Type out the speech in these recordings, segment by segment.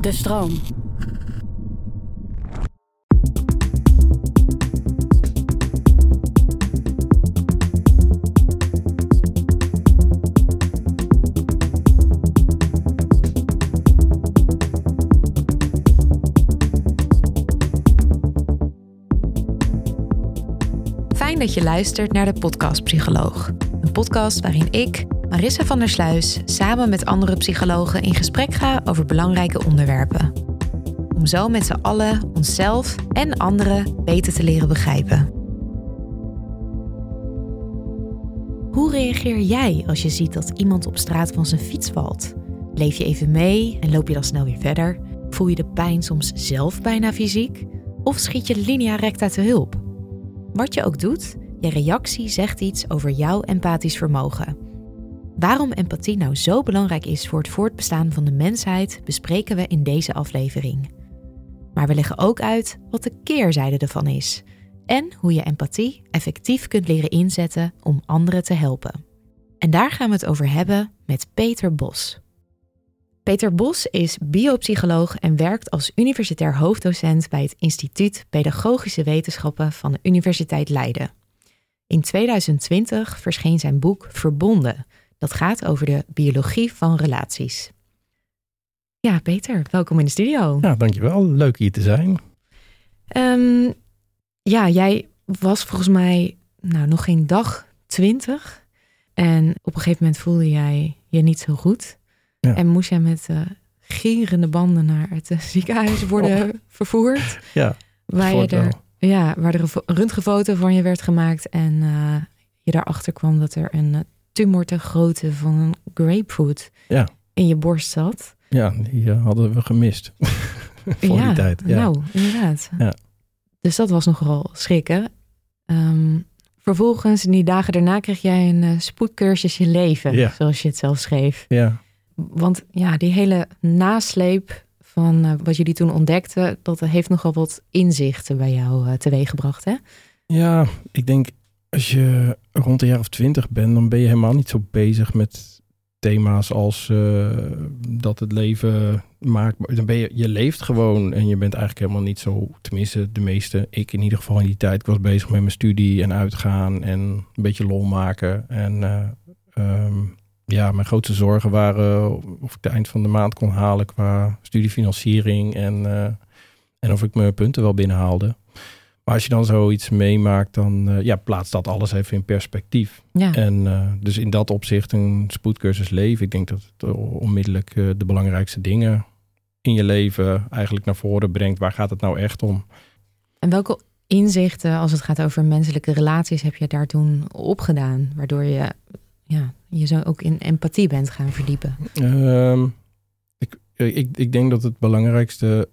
De stroom. Fijn dat je luistert naar de Podcast Psycholoog. Een podcast waarin ik, Marissa van der Sluis, samen met andere psychologen in gesprek ga over belangrijke onderwerpen. Om zo met z'n allen onszelf en anderen beter te leren begrijpen. Hoe reageer jij als je ziet dat iemand op straat van zijn fiets valt? Leef je even mee en loop je dan snel weer verder? Voel je de pijn soms zelf bijna fysiek? Of schiet je linea recta te hulp? Wat je ook doet, je reactie zegt iets over jouw empathisch vermogen. Waarom empathie nou zo belangrijk is voor het voortbestaan van de mensheid, bespreken we in deze aflevering. Maar we leggen ook uit wat de keerzijde ervan is en hoe je empathie effectief kunt leren inzetten om anderen te helpen. En daar gaan we het over hebben met Peter Bos. Peter Bos is biopsycholoog en werkt als universitair hoofddocent bij het Instituut Pedagogische Wetenschappen van de Universiteit Leiden. In 2020 verscheen zijn boek Verbonden. Dat gaat over de biologie van relaties. Ja, Peter, welkom in de studio. Ja, dankjewel. Leuk hier te zijn. Ehm, ja, jij was volgens mij nou, nog geen dag twintig. En op een gegeven moment voelde jij je niet zo goed. Ja. En moest jij met uh, gierende banden naar het uh, ziekenhuis worden vervoerd. Ja, Waar, je er, ja, waar er een fo- röntgenfoto van je werd gemaakt. En eh, je daarachter kwam dat er een eh, tumor ter grootte van een grapefruit Ja. in je borst zat. Ja, die eh, hadden we gemist. Voor ja, die tijd. Ja. nou, inderdaad. Ja. Dus dat was nogal schrikken. Ehm, vervolgens, in die dagen daarna, kreeg jij een eh, spoedcursus je leven, Ja. zoals je het zelf schreef. ja. Want ja, die hele nasleep van eh, wat jullie toen ontdekten, dat heeft nogal wat inzichten bij jou eh, teweeggebracht, hè? ja, ik denk als je rond een jaar of twintig bent, dan ben je helemaal niet zo bezig met thema's als eh, dat het leven maakt. Dan ben je, je leeft gewoon en je bent eigenlijk helemaal niet zo, tenminste de meeste, ik in ieder geval in die tijd, was bezig met mijn studie en uitgaan en een beetje lol maken. En eh, ehm, ja, mijn grootste zorgen waren of ik de eind van de maand kon halen qua studiefinanciering en, eh, en of ik mijn punten wel binnenhaalde. Maar als je dan zoiets meemaakt, dan eh, ja, plaatst dat alles even in perspectief. Ja, En eh, dus in dat opzicht een spoedcursus leven. Ik denk dat het onmiddellijk eh, de belangrijkste dingen in je leven eigenlijk naar voren brengt. Waar gaat het nou echt om? en welke inzichten, als het gaat over menselijke relaties, heb je daar toen opgedaan? Waardoor je ja, je zo ook in empathie bent gaan verdiepen. Ehm, ik, ik, ik denk dat het belangrijkste,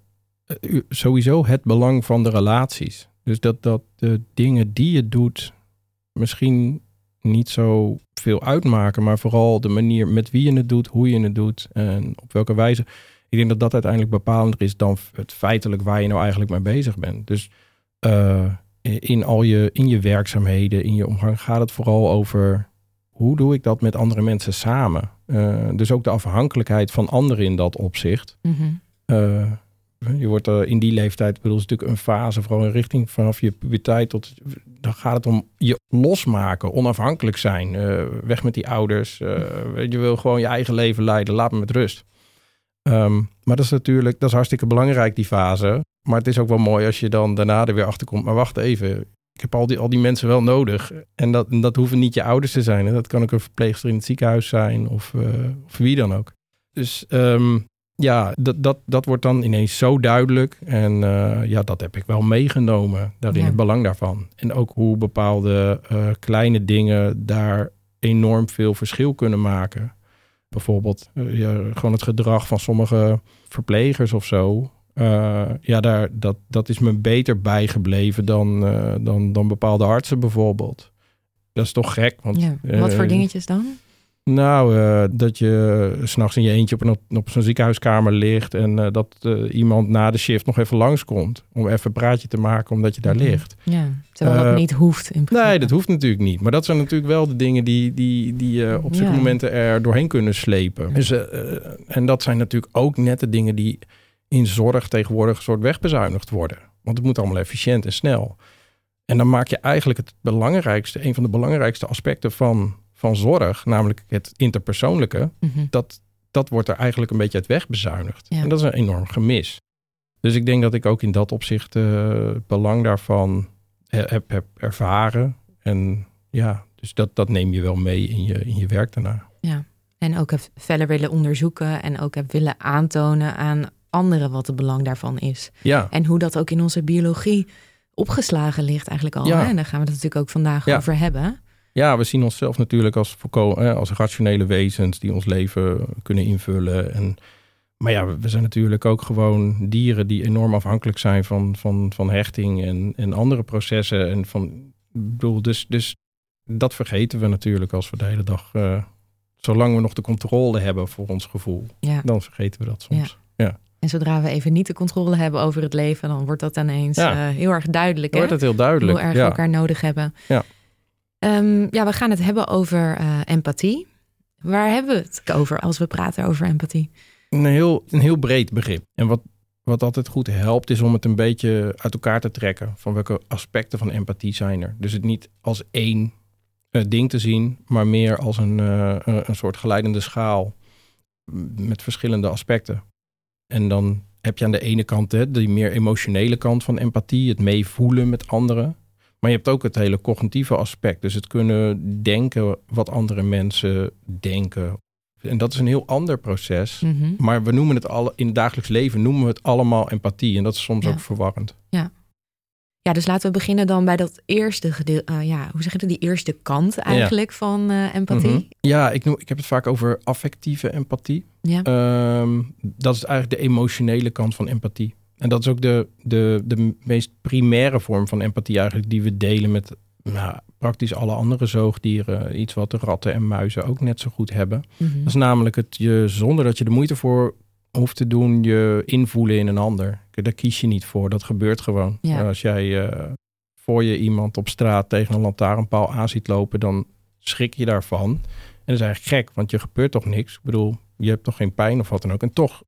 sowieso het belang van de relaties. Dus dat, dat de dingen die je doet misschien niet zo veel uitmaken, maar vooral de manier met wie je het doet, hoe je het doet en op welke wijze. Ik denk dat dat uiteindelijk bepalender is dan het feitelijk waar je nou eigenlijk mee bezig bent. Dus eh, in al je, in je werkzaamheden, in je omgang gaat het vooral over hoe doe ik dat met andere mensen samen. Eh, dus ook de afhankelijkheid van anderen in dat opzicht. Eh, je wordt er in die leeftijd, ik bedoel, is natuurlijk een fase, vooral in richting vanaf je puberteit tot, dan gaat het om je losmaken, onafhankelijk zijn, eh, weg met die ouders. eh, je wil gewoon je eigen leven leiden, laat me met rust. Ehm, maar dat is natuurlijk, dat is hartstikke belangrijk, die fase. Maar het is ook wel mooi als je dan daarna er weer achter komt. Maar wacht even, ik heb al die, al die mensen wel nodig. En dat, en dat hoeven niet je ouders te zijn. Hè? Dat kan ook een verpleegster in het ziekenhuis zijn of, eh, of wie dan ook. Dus ehm, ja, dat, dat, dat wordt dan ineens zo duidelijk. En eh, ja, dat heb ik wel meegenomen, daarin Ja. het belang daarvan. En ook hoe bepaalde eh, kleine dingen daar enorm veel verschil kunnen maken. Bijvoorbeeld eh, ja, gewoon het gedrag van sommige verplegers of zo. Ja, daar, dat, dat is me beter bijgebleven dan, dan, dan bepaalde artsen bijvoorbeeld. Dat is toch gek. Want, Ja. Wat voor dingetjes dan? Nou, eh, dat je s'nachts in je eentje op, een, op zo'n ziekenhuiskamer ligt en eh, dat eh, iemand na de shift nog even langskomt om even een praatje te maken omdat je daar Mhm. ligt. Ja, terwijl dat niet hoeft in principe. Nee, dat hoeft natuurlijk niet. Maar dat zijn natuurlijk wel de dingen die, die, die je op zulke Ja. momenten er doorheen kunnen slepen. Dus, en dat zijn natuurlijk ook net de dingen die in zorg tegenwoordig een soort wegbezuinigd worden. Want het moet allemaal efficiënt en snel. En dan maak je eigenlijk het belangrijkste, een van de belangrijkste aspecten van, van zorg, namelijk het interpersoonlijke, Mhm. dat, dat wordt er eigenlijk een beetje uit wegbezuinigd. Ja. En dat is een enorm gemis. Dus ik denk dat ik ook in dat opzicht eh, het belang daarvan he- heb, heb ervaren. En ja, dus dat, dat neem je wel mee in je, in je werk daarna. En ook heb verder willen onderzoeken en ook heb willen aantonen aan anderen wat het belang daarvan is. Ja, En hoe dat ook in onze biologie opgeslagen ligt eigenlijk al. Ja. En daar gaan we het natuurlijk ook vandaag Ja. over hebben. Ja we zien onszelf natuurlijk als, eh, als rationele wezens die ons leven kunnen invullen. En, maar ja, we- zijn natuurlijk ook gewoon dieren die enorm afhankelijk zijn van, van, van hechting en, en andere processen. En van, bedoel, dus, dus dat vergeten we natuurlijk als we de hele dag, eh, zolang we nog de controle hebben voor ons gevoel, Ja. dan vergeten we dat soms. En zodra we even niet de controle hebben over het leven, dan wordt dat ineens Ja. eh, heel erg duidelijk. Dan Hè? wordt het heel duidelijk. Hoe erg ja. we elkaar nodig hebben. Ja. Ehm, ja, we gaan het hebben over eh, empathie. Waar hebben we het over als we praten over empathie? Een heel, een heel breed begrip. En wat, wat altijd goed helpt, is om het een beetje uit elkaar te trekken. Van welke aspecten van empathie zijn er. Dus het niet als één eh, ding te zien, maar meer als een, eh, een een soort geleidende schaal met verschillende aspecten. En dan heb je aan de ene kant hè, die meer emotionele kant van empathie, het meevoelen met anderen. Maar je hebt ook het hele cognitieve aspect. Dus het kunnen denken wat andere mensen denken. En dat is een heel ander proces. Mhm. Maar we noemen het alle, in het dagelijks leven noemen we het allemaal empathie. En dat is soms Ja. ook verwarrend. Ja, dus laten we beginnen dan bij dat eerste gedeelte. ja, hoe zeg je dat? Die eerste kant eigenlijk van eh, empathie. Mhm. Ja, ik, noem, ik heb het vaak over affectieve empathie. Ja. Ehm, dat is eigenlijk de emotionele kant van empathie. En dat is ook de, de, de meest primaire vorm van empathie eigenlijk die we delen met nou, praktisch alle andere zoogdieren. Iets wat de ratten en muizen ook net zo goed hebben. Mhm. Dat is namelijk het je, zonder dat je er moeite voor hoeft te doen, je invoelen in een ander. Daar kies je niet voor, dat gebeurt gewoon. Ja. Als jij eh, voor je iemand op straat tegen een lantaarnpaal aan ziet lopen, dan schrik je daarvan. En dat is eigenlijk gek, want je gebeurt toch niks. Ik bedoel, je hebt toch geen pijn of wat dan ook. En toch,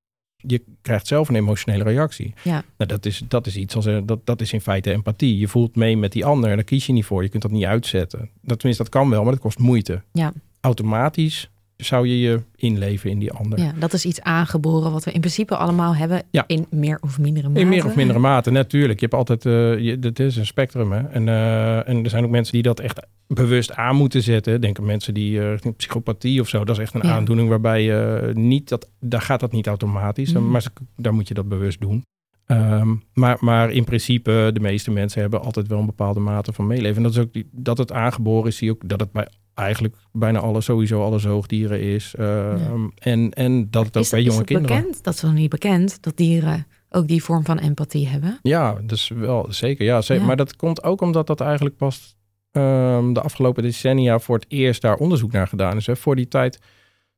je krijgt zelf een emotionele reactie. Ja. Nou, dat, is, dat is iets als, dat, dat is in feite empathie. Je voelt mee met die ander en daar kies je niet voor. Je kunt dat niet uitzetten. Dat, tenminste, dat kan wel, maar dat kost moeite. Ja. Automatisch zou je je inleven in die ander. ja, dat is iets aangeboren wat we in principe allemaal hebben Ja. in meer of mindere mate. In meer of mindere mate, natuurlijk. Je hebt altijd, eh je, dat is een spectrum. Hè? En, eh, en er zijn ook mensen die dat echt bewust aan moeten zetten. Denken mensen die richting psychopathie of zo. Dat is echt een Ja. aandoening waarbij je niet dat, daar gaat dat niet automatisch. Mhm. Maar daar moet je dat bewust doen. Ehm, maar, maar in principe, de meeste mensen hebben altijd wel een bepaalde mate van meeleven. En dat is ook die, dat het aangeboren is, zie je ook dat het bij eigenlijk bijna alle, sowieso alle zoogdieren is. Ehm, en, en dat het ook is, bij is jonge het kinderen. bekend? Dat is wel niet bekend dat dieren ook die vorm van empathie hebben. Ja, dus wel zeker. Ja, zeker. Ja. Maar dat komt ook omdat dat eigenlijk pas ehm, de afgelopen decennia voor het eerst daar onderzoek naar gedaan is. Hè. Voor die tijd,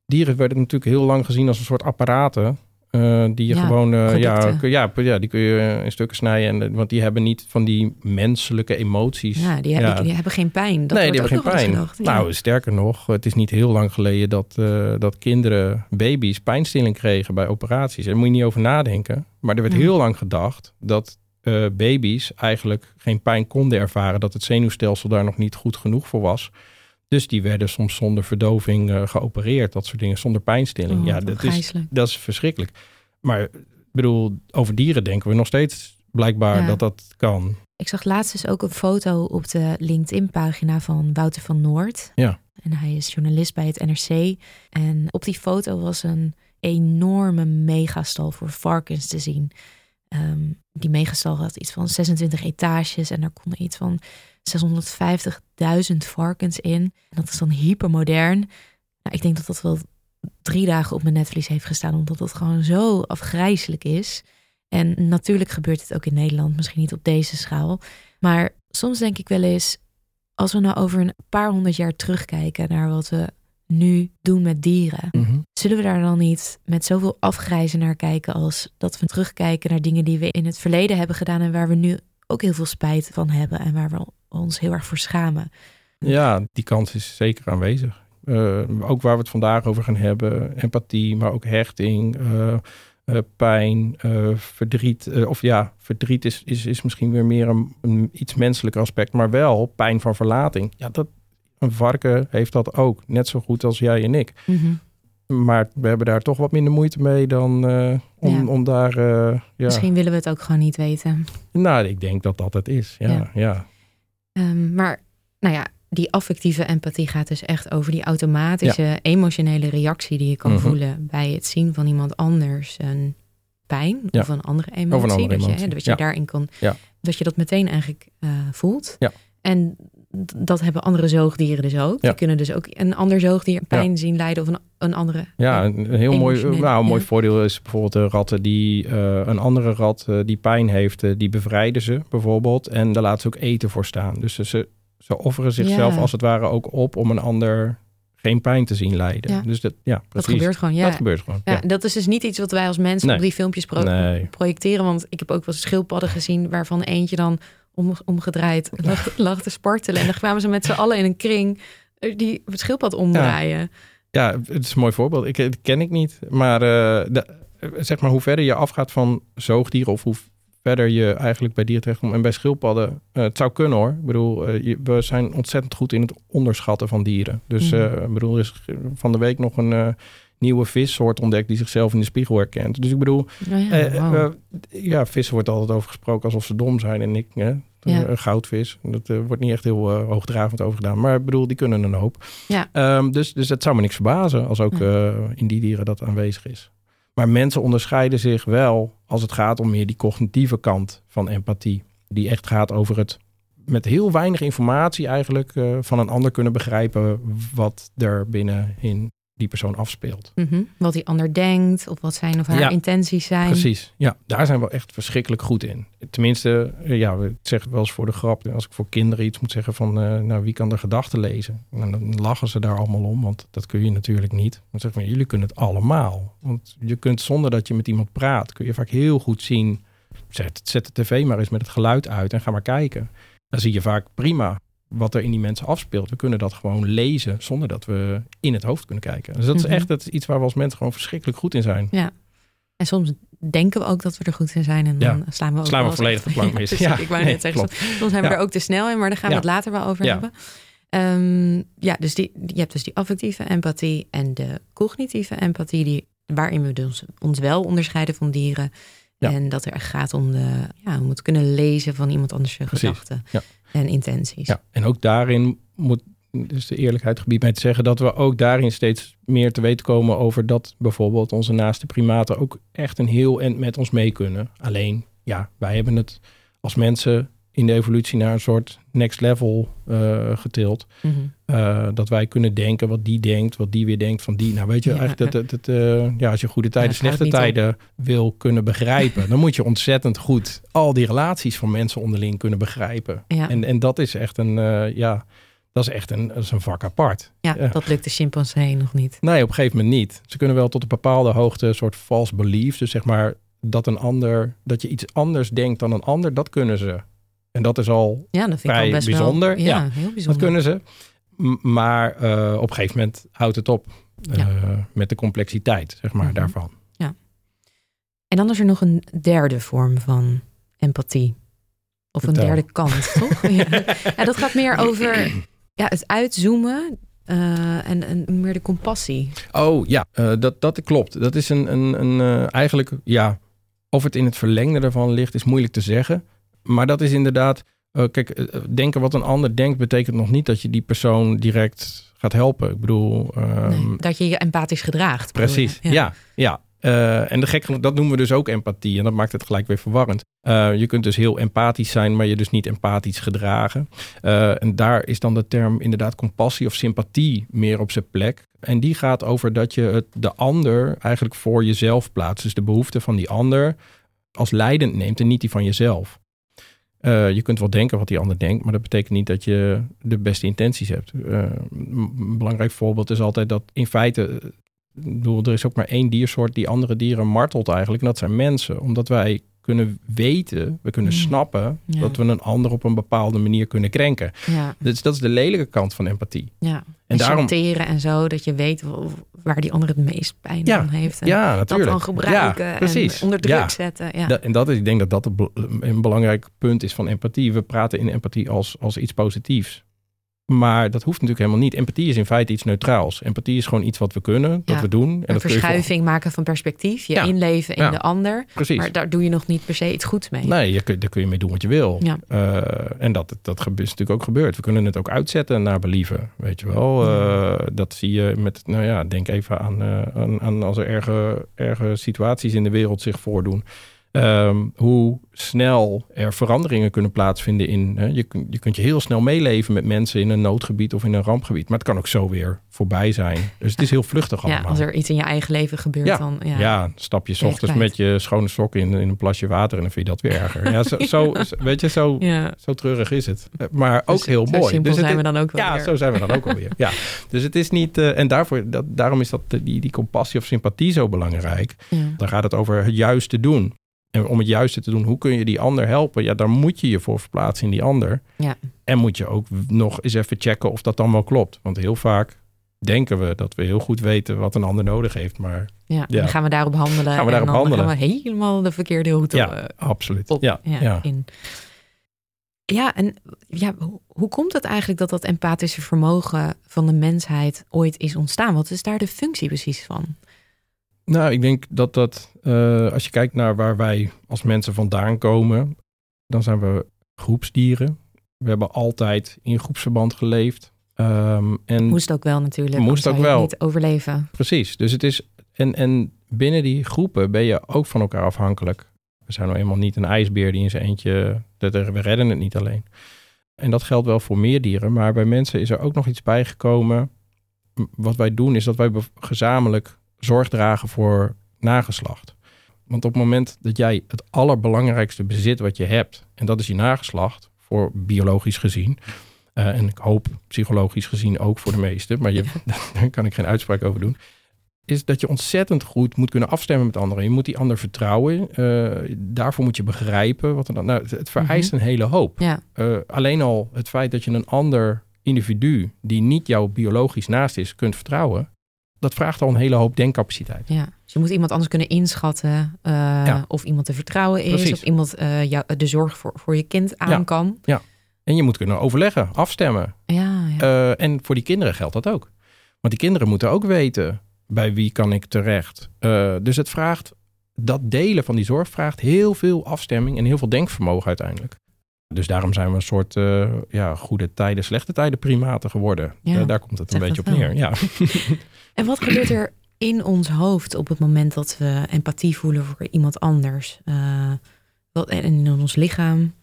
dieren werden natuurlijk heel lang gezien als een soort apparaten. Eh, die je Ja, gewoon, eh, ja, ja, ja, die kun je in stukken snijden. En, eh, want die hebben niet van die menselijke emoties. Ja, die, Ja. die, hebben geen pijn. Dat nee, die hebben geen pijn. Ja. Nou, sterker nog, het is niet heel lang geleden dat, dat kinderen, baby's, pijnstilling kregen bij operaties. Daar moet je niet over nadenken. Maar er werd heel lang gedacht dat baby's eigenlijk geen pijn konden ervaren. Dat het zenuwstelsel daar nog niet goed genoeg voor was. Dus die werden soms zonder verdoving eh, geopereerd. Dat soort dingen, zonder pijnstilling. Oh, ja, dat is, dat is verschrikkelijk. Maar ik bedoel, over dieren denken we nog steeds blijkbaar Ja. dat dat kan. Ik zag laatst dus ook een foto op de LinkedIn-pagina van Wouter van Noord. Ja. En hij is journalist bij het NRC. En op die foto was een enorme megastal voor varkens te zien. Ehm, die megastal had iets van 26 etages en daar konden iets van 650.000 varkens in. En dat is dan hypermodern. Nou, ik denk dat dat wel drie dagen op mijn netvlies heeft gestaan, omdat het gewoon zo afgrijzelijk is. En natuurlijk gebeurt het ook in Nederland, misschien niet op deze schaal. Maar soms denk ik wel eens, als we nou over een paar honderd jaar terugkijken naar wat we nu doen met dieren, Mhm. zullen we daar dan niet met zoveel afgrijzen naar kijken als dat we terugkijken naar dingen die we in het verleden hebben gedaan en waar we nu ook heel veel spijt van hebben en waar we ons heel erg voor schamen. Ja, die kans is zeker aanwezig. Eh, ook waar we het vandaag over gaan hebben, empathie, maar ook hechting, eh, eh, pijn, verdriet. of ja, verdriet is, is, is misschien weer meer een, een iets menselijker aspect, maar wel pijn van verlating. Ja, dat, een varken heeft dat ook, net zo goed als jij en ik. Mhm. Maar we hebben daar toch wat minder moeite mee dan om, Ja. om daar. ja. Misschien willen we het ook gewoon niet weten. Nou, ik denk dat dat het is. Ja, Ja. ja. Ehm, maar nou ja, die affectieve empathie gaat dus echt over die automatische emotionele reactie die je kan Mhm. voelen bij het zien van iemand anders een pijn Ja. of een andere emotie. andere dat je, emotie, dat je daarin kan, dat je dat meteen eigenlijk eh, voelt. Ja. En dat hebben andere zoogdieren dus ook. Ja. Die kunnen dus ook een ander zoogdier pijn zien lijden of een, een andere. Ja, een een heel mooi, nou, een mooi voordeel is bijvoorbeeld de ratten die eh, een andere rat eh, die pijn heeft, eh, die bevrijden ze bijvoorbeeld. En daar laten ze ook eten voor staan. Dus ze- ze, offeren zichzelf als het ware ook op om een ander geen pijn te zien lijden. Ja. Dus dat, ja, dat precies. gebeurt gewoon. Ja. Dat gebeurt gewoon. Ja, dat is dus niet iets wat wij als mensen Nee. op die filmpjes pro- Nee. projecteren. Want ik heb ook wel schildpadden gezien waarvan eentje dan om, omgedraaid lag, lag te spartelen. En dan kwamen ze met z'n allen in een kring eh, die het schildpad omdraaien. Ja, het is een mooi voorbeeld. Ik, dat ken ik niet. Maar, eh, de, zeg maar hoe verder je afgaat van zoogdieren of hoe verder je eigenlijk bij dieren terechtkomt. En bij schildpadden, eh, het zou kunnen hoor. Ik bedoel, eh, je- we zijn ontzettend goed in het onderschatten van dieren. Dus Mhm. eh, ik bedoel, er is van de week nog een eh, nieuwe vissoort ontdekt die zichzelf in de spiegel herkent. Dus ik bedoel, Oh ja, eh, wauw. eh, ja, vissen wordt altijd over gesproken alsof ze dom zijn. En ik, hè, Ja. een goudvis, dat eh, wordt niet echt heel eh, hoogdravend over gedaan. Maar ik bedoel, die kunnen een hoop. Ja. Ehm, dus, dus het zou me niks verbazen als ook eh, in die dieren dat aanwezig is. Maar mensen onderscheiden zich wel als het gaat om meer die cognitieve kant van empathie. Die echt gaat over het met heel weinig informatie eigenlijk eh, van een ander kunnen begrijpen wat er binnen in die persoon afspeelt. Mhm. Wat die ander denkt of wat zijn of haar Ja, intenties zijn. Precies, ja, daar zijn we echt verschrikkelijk goed in. Tenminste, eh, ja, we zeggen wel eens voor de grap, als ik voor kinderen iets moet zeggen van, eh, nou, wie kan er gedachten lezen? En dan lachen ze daar allemaal om, want dat kun je natuurlijk niet. Dan zeggen we, jullie kunnen het allemaal. Want je kunt zonder dat je met iemand praat, kun je vaak heel goed zien, zet, zet de tv maar eens met het geluid uit en ga maar kijken. Dan zie je vaak prima wat er in die mensen afspeelt. We kunnen dat gewoon lezen zonder dat we in het hoofd kunnen kijken. Dus dat is Mhm. echt dat is iets waar we als mensen gewoon verschrikkelijk goed in zijn. En soms denken we ook dat we er goed in zijn en dan Ja. slaan we ook Slaan we volledig de plank Ja, mis. precies. Ja, ik wou nee, net zeggen, soms zijn we Ja. er ook te snel in, maar daar gaan we Ja. het later wel over Ja. hebben. Ehm, ja, dus die, je hebt dus die affectieve empathie en de cognitieve empathie, die, waarin we dus ons wel onderscheiden van dieren. Ja. En dat er echt gaat om, de, ja, om het kunnen lezen van iemand anders gedachten Ja. En intenties. Ja, en ook daarin moet dus de eerlijkheid gebied mij te zeggen dat we ook daarin steeds meer te weten komen over dat bijvoorbeeld onze naaste primaten ook echt een heel end met ons mee kunnen. Alleen, ja, wij hebben het als mensen in de evolutie naar een soort next level eh, getild. Mhm. Eh, dat wij kunnen denken wat die denkt, wat die weer denkt van die. Nou, weet je, Ja, eigenlijk dat, dat, dat, eh, ja, als je goede tijden, Ja, slechte op. tijden wil kunnen begrijpen, dan moet je ontzettend goed al die relaties van mensen onderling kunnen begrijpen. Ja. En, en dat is echt een, ja, dat is echt een, dat is een vak apart. ja, ja. dat lukt de chimpansee nog niet. Nee, op een gegeven moment niet. Ze kunnen wel tot een bepaalde hoogte een soort false belief, dus zeg maar dat een ander, dat je iets anders denkt dan een ander, dat kunnen ze. En dat is al Ja, dat vind ik Vrij al best bijzonder, wel ja, ja. heel Dat bijzonder. kunnen ze. Maar eh, op een gegeven moment houdt het op. eh, Ja. met de complexiteit, zeg maar, Mhm. daarvan. En dan is er nog een derde vorm van empathie. Of een derde kant, toch? ja. ja, dat gaat meer over ja, het uitzoomen eh, en, en meer de compassie. Oh ja, dat, dat klopt. Dat is een, een, een eigenlijk, ja, of het in het verlengde daarvan ligt, is moeilijk te zeggen. Maar dat is inderdaad, eh, kijk, eh, denken wat een ander denkt, betekent nog niet dat je die persoon direct gaat helpen. Ik bedoel, ehm, Nee, dat je je empathisch gedraagt. bedoel? Precies, ja. ja, Eh, en de gek, dat noemen we dus ook empathie. En dat maakt het gelijk weer verwarrend. Eh, je kunt dus heel empathisch zijn, maar je dus niet empathisch gedragen. Eh, en daar is dan de term inderdaad compassie of sympathie meer op zijn plek. En die gaat over dat je het, de ander eigenlijk voor jezelf plaatst. Dus de behoefte van die ander als leidend neemt en niet die van jezelf. Eh, je kunt wel denken wat die ander denkt, maar dat betekent niet dat je de beste intenties hebt. Eh, een belangrijk voorbeeld is altijd dat in feite ik bedoel, er is ook maar één diersoort die andere dieren martelt eigenlijk. En dat zijn mensen. Omdat wij kunnen weten, we kunnen Mm. snappen Ja. dat we een ander op een bepaalde manier kunnen krenken. Ja, Dus dat is de lelijke kant van empathie. ja. En, En daarom, en zo, dat je weet waar die ander het meest pijn Ja, van heeft. En ja, dat dan gebruiken en onder druk Ja. zetten. Ja. En dat is, ik denk dat dat een belangrijk punt is van empathie. We praten in empathie als, als iets positiefs. Maar dat hoeft natuurlijk helemaal niet. Empathie is in feite iets neutraals. Empathie is gewoon iets wat we kunnen, dat Ja. we doen. En een dat kun je voor- verschuiving maken van perspectief. Je Ja. inleven in Ja. de ander. Precies. Maar daar doe je nog niet per se iets goeds mee. Nee, je daar kun je mee doen wat je wil. Ja. Eh, en dat, dat is natuurlijk ook gebeurd. We kunnen het ook uitzetten naar believen, weet je wel. Eh, dat zie je met, nou ja, denk even aan, eh, aan, aan als er erge, erge situaties in de wereld zich voordoen. Ehm, hoe snel er veranderingen kunnen plaatsvinden in. Hè, je, je kunt je heel snel meeleven met mensen in een noodgebied of in een rampgebied. Maar het kan ook zo weer voorbij zijn. Dus het is heel vluchtig ja, allemaal. als er iets in je eigen leven gebeurt, Ja. dan ja. Ja, stap je ochtends met je schone sokken in, in een plasje water en dan vind je dat weer erger. Ja, zo, zo, weet je, zo, Ja. zo treurig is het. Maar ook Dus heel zo mooi. simpel Dus zijn we dan ook wel Ja, weer. zo zijn we dan ook alweer. Ja. Dus het is niet... eh, en daarvoor, dat, daarom is dat, die, die compassie of sympathie zo belangrijk. Ja. Dan gaat het over het juiste doen. En om het juiste te doen, hoe kun je die ander helpen? Ja, daar moet je je voor verplaatsen in die ander. Ja. En moet je ook nog eens even checken of dat dan wel klopt. Want heel vaak denken we dat we heel goed weten wat een ander nodig heeft. Maar Ja, Ja. dan gaan we daarop handelen. Gaan we en daarop dan handelen. gaan we helemaal de verkeerde route Ja, eh, absoluut. op. Ja, ja, ja. In. ja en ja, hoe komt het eigenlijk dat dat empathische vermogen van de mensheid ooit is ontstaan? Wat is daar de functie precies van? Nou, ik denk dat dat, eh, als je kijkt naar waar wij als mensen vandaan komen, dan zijn we groepsdieren. We hebben altijd in groepsverband geleefd. Ehm, en Moest ook wel natuurlijk. Moest ook wel. Niet overleven. precies. Dus het is. En, en binnen die groepen ben je ook van elkaar afhankelijk. We zijn nou eenmaal niet een ijsbeer die in zijn eentje. dat er- We redden het niet alleen. En dat geldt wel voor meer dieren. Maar bij mensen is er ook nog iets bijgekomen. Wat wij doen is dat wij gezamenlijk zorg dragen voor nageslacht. Want op het moment dat jij het allerbelangrijkste bezit wat je hebt, en dat is je nageslacht, voor biologisch gezien, eh, en ik hoop psychologisch gezien ook voor de meesten, maar je, daar kan ik geen uitspraak over doen, is dat je ontzettend goed moet kunnen afstemmen met anderen. Je moet die ander vertrouwen. eh, daarvoor moet je begrijpen wat er dan. Nou, het, vereist een hele hoop. Ja, Eh, alleen al het feit dat je een ander individu die niet jouw biologisch naast is, kunt vertrouwen, dat vraagt al een hele hoop denkcapaciteit. ja. Dus je moet iemand anders kunnen inschatten eh, Ja. of iemand te vertrouwen is. Precies. Of iemand jou, de zorg voor, voor je kind aan Ja. kan. En je moet kunnen overleggen, afstemmen. Ja, ja. Eh, en voor die kinderen geldt dat ook. Want die kinderen moeten ook weten bij wie kan ik terecht. Dus het vraagt, dat delen van die zorg vraagt heel veel afstemming en heel veel denkvermogen uiteindelijk. Dus daarom zijn we een soort ja, goede tijden, slechte tijden primaten geworden. Ja, daar komt het een beetje op wel. neer. Ja. En wat gebeurt er in ons hoofd op het moment dat we empathie voelen voor iemand anders? Eh, wat, en in ons lichaam?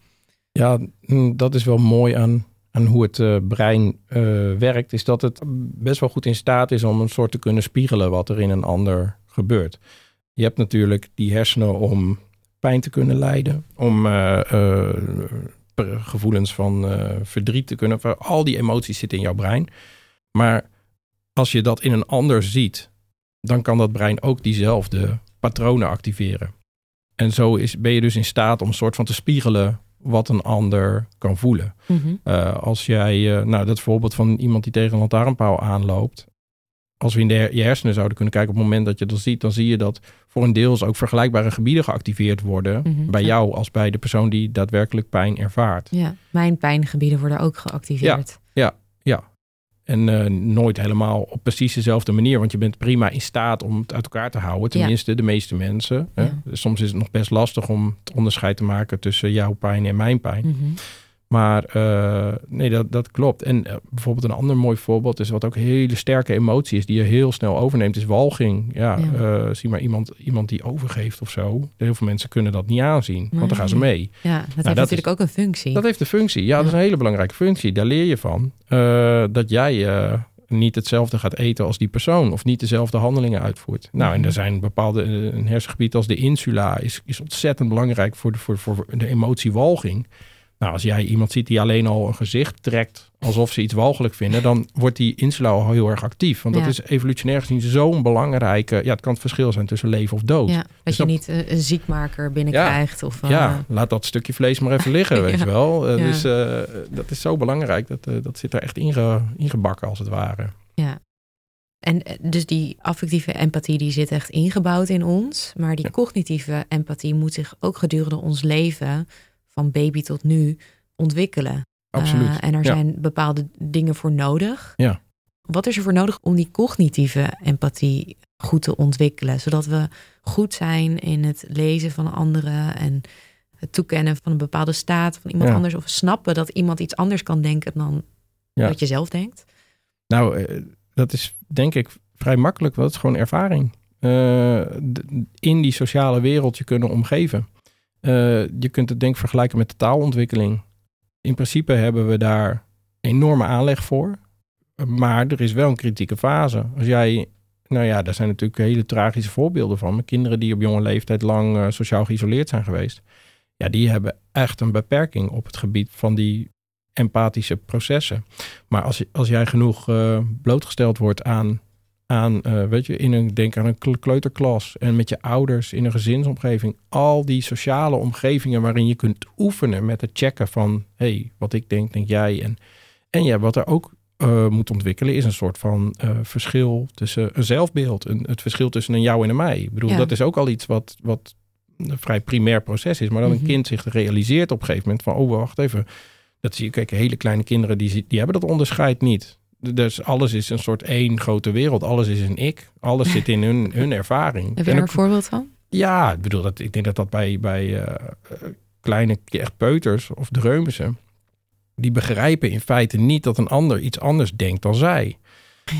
Ja, mm, dat is wel mooi aan, aan hoe het eh, brein eh, werkt. Is dat het best wel goed in staat is om een soort te kunnen spiegelen wat er in een ander gebeurt. Je hebt natuurlijk die hersenen om pijn te kunnen lijden. Om gevoelens van verdriet te kunnen. Al die emoties zitten in jouw brein. Maar als je dat in een ander ziet, dan kan dat brein ook diezelfde patronen activeren. En zo is, ben je dus in staat om een soort van te spiegelen wat een ander kan voelen. Mhm. Eh, als jij, eh, nou dat voorbeeld van iemand die tegen een lantaarnpaal aanloopt. Als we in de her- je hersenen zouden kunnen kijken op het moment dat je dat ziet, dan zie je dat voor een deels ook vergelijkbare gebieden geactiveerd worden. Mhm, Bij ja. jou als bij de persoon die daadwerkelijk pijn ervaart. Ja, mijn pijngebieden worden ook geactiveerd. En eh, nooit helemaal op precies dezelfde manier. Want je bent prima in staat om het uit elkaar te houden. Tenminste, de meeste mensen. Hè. Ja. Soms is het nog best lastig om het onderscheid te maken tussen jouw pijn en mijn pijn. Mhm. Maar eh, nee, dat, dat klopt. En eh, bijvoorbeeld een ander mooi voorbeeld is wat ook een hele sterke emotie is, die je heel snel overneemt, is walging. Ja, Ja. eh, zie maar iemand, iemand die overgeeft of zo. Heel veel mensen kunnen dat niet aanzien, want dan gaan ze mee. Ja, dat heeft dat natuurlijk ook een functie. Dat heeft een functie. Ja, dat is een hele belangrijke functie. Daar leer je van. dat jij niet hetzelfde gaat eten als die persoon. Of niet dezelfde handelingen uitvoert. Nou, en er zijn bepaalde... Een hersengebied als de insula is, is ontzettend belangrijk voor de, voor, voor de emotie walging. Nou, als jij iemand ziet die alleen al een gezicht trekt alsof ze iets walgelijk vinden, dan wordt die insula al heel erg actief. Want Ja. dat is evolutionair gezien zo'n belangrijke. Ja, het kan het verschil zijn tussen leven of dood. ja, dat Dus je dat- niet eh, een ziekmaker binnenkrijgt. Of, eh, Ja, laat dat stukje vlees maar even liggen, weet je wel. Ja. Dus dat is zo belangrijk. Dat, dat zit er echt inge, ingebakken als het ware. ja. En dus die affectieve empathie die zit echt ingebouwd in ons. Maar die cognitieve empathie moet zich ook gedurende ons leven, van baby tot nu, ontwikkelen. Absoluut. Uh, en er ja. zijn bepaalde dingen voor nodig. Ja. Wat is er voor nodig om die cognitieve empathie goed te ontwikkelen? Zodat we goed zijn in het lezen van anderen en het toekennen van een bepaalde staat van iemand Ja. anders. Of snappen dat iemand iets anders kan denken dan Ja. wat je zelf denkt. Nou, eh, dat is denk ik vrij makkelijk, want het is gewoon ervaring. Eh, in die sociale wereld je kunnen omgeven. Eh, je kunt het denk ik vergelijken met de taalontwikkeling. In principe hebben we daar enorme aanleg voor. Maar er is wel een kritieke fase. Als jij, nou ja, daar zijn natuurlijk hele tragische voorbeelden van. Kinderen die op jonge leeftijd lang eh, sociaal geïsoleerd zijn geweest. Ja, die hebben echt een beperking op het gebied van die empathische processen. Maar als, als jij genoeg eh, blootgesteld wordt aan, aan eh, weet je, in een, denk aan een kle- kleuterklas en met je ouders in een gezinsomgeving, al die sociale omgevingen waarin je kunt oefenen met het checken van, hé, hey, wat ik denk, denk jij. En, en ja, wat er ook eh, moet ontwikkelen is een soort van eh, verschil tussen een zelfbeeld, een, het verschil tussen een jou en een mij. Ik bedoel, Ja. dat is ook al iets wat, wat een vrij primair proces is, maar dan Mhm. een kind zich realiseert op een gegeven moment van, oh, wacht even, dat zie je, kijk, hele kleine kinderen, die, die hebben dat onderscheid niet. Dus alles is een soort één grote wereld. Alles is een ik. Alles zit in hun, hun ervaring. Heb je daar een voorbeeld van? ja, ik bedoel, dat, ik denk dat dat bij, bij eh, eh, kleine echt peuters of dreumissen... die begrijpen in feite niet dat een ander iets anders denkt dan zij.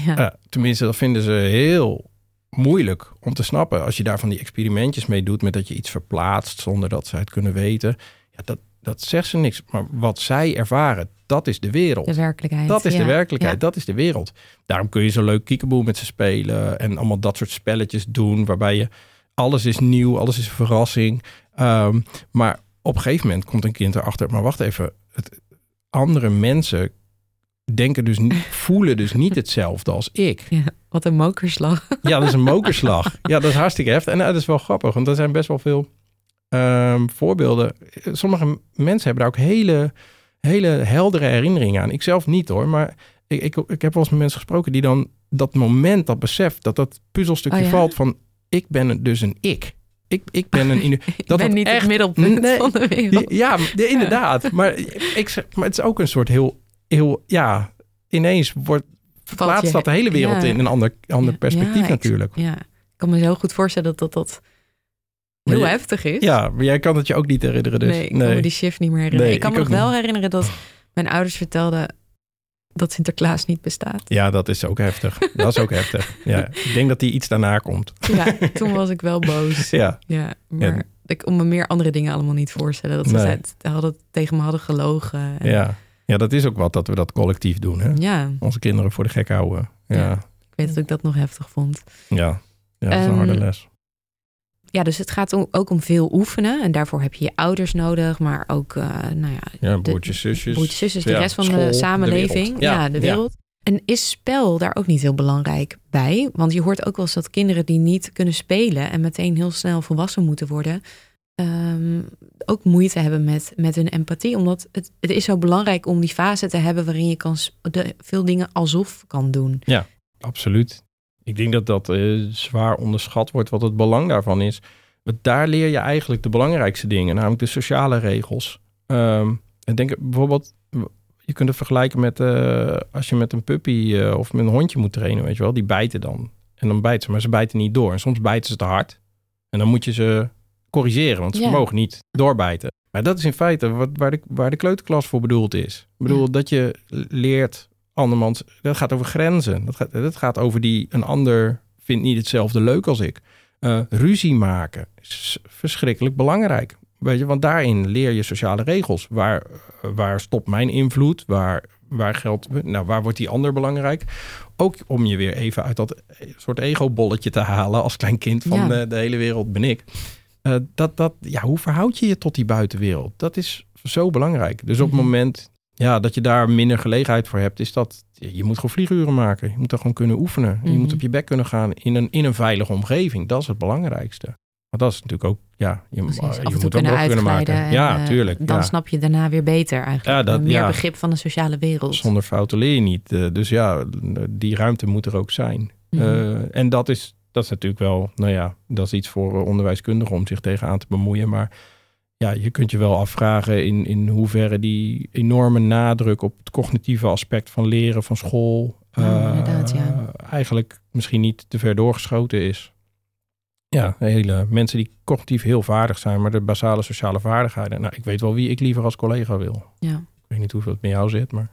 Ja. Eh, tenminste, dat vinden ze heel moeilijk om te snappen. Als je daar van die experimentjes mee doet... met dat je iets verplaatst zonder dat zij het kunnen weten... Ja, dat, dat zegt ze niks. Maar wat zij ervaren, dat is de wereld. de werkelijkheid. Dat is ja. de werkelijkheid, Ja. dat is de wereld. Daarom kun je zo leuk kiekeboe met ze spelen en allemaal dat soort spelletjes doen, waarbij je alles is nieuw, alles is een verrassing. Ehm, maar op een gegeven moment komt een kind erachter, maar wacht even, het, andere mensen denken dus niet, voelen dus niet hetzelfde als ik. Ja, wat een mokerslag. Ja, dat is een mokerslag. Ja, dat is hartstikke heftig. En nou, dat is wel grappig, want er zijn best wel veel ehm, voorbeelden. Sommige mensen hebben daar ook hele, hele heldere herinneringen aan. Ik zelf niet hoor, maar ik, ik, ik heb wel eens met mensen gesproken die dan dat moment, dat besef, dat dat puzzelstukje Oh ja? valt van ik ben dus een ik. Ik, ik ben een... Ik dat ben niet echt- het middelpunt Nee. van de wereld. Ja, ja, inderdaad. Maar, ik, zeg- maar het is ook een soort heel, heel ja, ineens wordt, verplaatst dat de hele wereld ja. in een ander, ander perspectief ik- natuurlijk. Ja, ik kan me zo goed voorstellen dat dat, dat heel je- heftig is. Ja, maar jij kan het je ook niet herinneren dus. nee, ik kan me die shift niet meer herinneren. Nee, ik kan ik me nog wel niet. herinneren dat mijn ouders vertelden dat Sinterklaas niet bestaat. Ja, dat is ook heftig. Dat is ook heftig. Ja, ik denk dat die iets daarna komt. Ja, toen was ik wel boos. Ja, Ja, maar Ja. ik kon me meer andere dingen allemaal niet voorstellen. Dat ze Nee. hadden, tegen me hadden gelogen. En- ja. ja, dat is ook wat dat we dat collectief doen. Hè? ja, Onze kinderen voor de gek houden. Ja, Ja. ja. ik weet dat ik dat nog heftig vond. ja. dat is een harde Ehm, les. Ja, dus het gaat ook om veel oefenen. En daarvoor heb je je ouders nodig, maar ook, eh, nou ja, Ja, broertjes, zusjes. broertjes, zusjes, de ja, rest van school, de samenleving. ja, Ja, de ja. wereld. En is spel daar ook niet heel belangrijk bij? Want je hoort ook wel eens dat kinderen die niet kunnen spelen en meteen heel snel volwassen moeten worden, ehm, ook moeite hebben met, met hun empathie. Omdat het, het is zo belangrijk om die fase te hebben waarin je kan, de, veel dingen alsof kan doen. Absoluut. Ik denk dat dat eh, zwaar onderschat wordt wat het belang daarvan is. Want daar leer je eigenlijk de belangrijkste dingen, namelijk de sociale regels. Ehm en denk bijvoorbeeld, je kunt het vergelijken met eh, als je met een puppy eh, of met een hondje moet trainen, weet je wel, die bijten dan. En dan bijten ze, maar ze bijten niet door. En soms bijten ze te hard. En dan moet je ze corrigeren, want ze Ja. mogen niet doorbijten. Maar dat is in feite wat, waar, de, waar de kleuterklas voor bedoeld is. Ik bedoel, Ja. dat je leert andermans... Dat gaat over grenzen. Dat gaat, dat gaat over die... Een ander vindt niet hetzelfde leuk als ik. Eh, ruzie maken is verschrikkelijk belangrijk. Weet je, want daarin leer je sociale regels. Waar, waar stopt mijn invloed? Waar, waar geldt... Nou, waar wordt die ander belangrijk? Ook om je weer even uit dat soort ego-bolletje te halen... als klein kind van Ja. de, de hele wereld ben ik. Eh, dat, dat, ja, hoe verhoud je je tot die buitenwereld? Dat is zo belangrijk. Dus op het Mhm. moment ja, dat je daar minder gelegenheid voor hebt, is dat je moet gewoon vlieguren maken. Je moet daar gewoon kunnen oefenen. Je Mhm. moet op je bek kunnen gaan in een, in een veilige omgeving. Dat is het belangrijkste. Maar dat is natuurlijk ook, ja, je, Precies, je af en toe moet dat kunnen maken. en, ja, eh, tuurlijk. Dan ja. snap je daarna weer beter eigenlijk. Ja, dat- meer ja. begrip van de sociale wereld. Zonder fouten leer je niet. Eh, dus ja, die ruimte moet er ook zijn. Mhm. Eh, en dat is, dat is natuurlijk wel, nou ja, dat is iets voor onderwijskundigen om zich tegenaan te bemoeien. Maar ja, je kunt je wel afvragen in, in hoeverre die enorme nadruk op het cognitieve aspect van leren van school. Eh, ja. Eigenlijk misschien niet te ver doorgeschoten is. Ja, hele mensen die cognitief heel vaardig zijn, maar de basale sociale vaardigheden. Nou, ik weet wel wie ik liever als collega wil. Ja. Ik weet niet hoeveel het met jou zit, maar.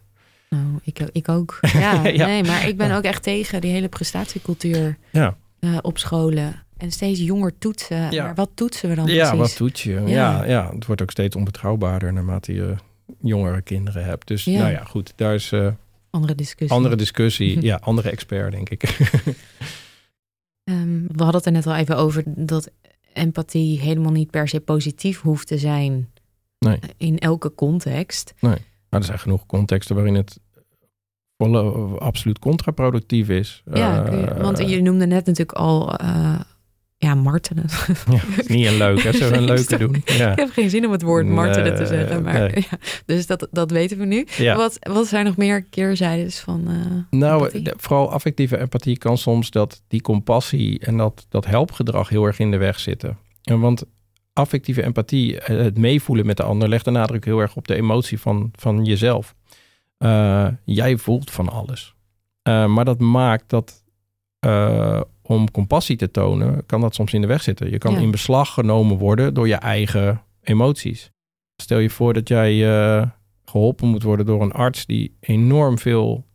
Nou, ik, ik ook. Ja, Ja. nee, maar ik ben Ja. ook echt tegen die hele prestatiecultuur Ja. eh, op scholen. En steeds jonger toetsen. Ja. Maar wat toetsen we dan Ja, precies? wat doet je? Ja. Ja. Ja, het wordt ook steeds onbetrouwbaarder naarmate je jongere kinderen hebt. Dus Ja. nou ja, goed, daar is eh Andere discussie. andere discussie. ja, andere expert, denk ik. Ehm, we hadden het er net al even over dat empathie helemaal niet per se positief hoeft te zijn. Nee. In elke context. maar er zijn genoeg contexten waarin het volle, absoluut contraproductief is. Ja, Eh, want je noemde net natuurlijk al eh, ja, martelen. ja, het is niet een leuk, hè? Zullen we een leuke doen? Ja. Ik heb geen zin om het woord martelen te zeggen. Maar, nee. ja, dus dat, dat weten we nu. Ja. Wat, wat zijn nog meer keerzijdes van eh, Nou, de- vooral affectieve empathie kan soms dat die compassie en dat, dat helpgedrag heel erg in de weg zitten. En want affectieve empathie, eh, het meevoelen met de ander, legt de nadruk heel erg op de emotie van, van jezelf. Eh, jij voelt van alles. Maar dat maakt dat om compassie te tonen, kan dat soms in de weg zitten. Je kan Ja. in beslag genomen worden door je eigen emoties. Stel je voor dat jij eh, geholpen moet worden door een arts die enorm veel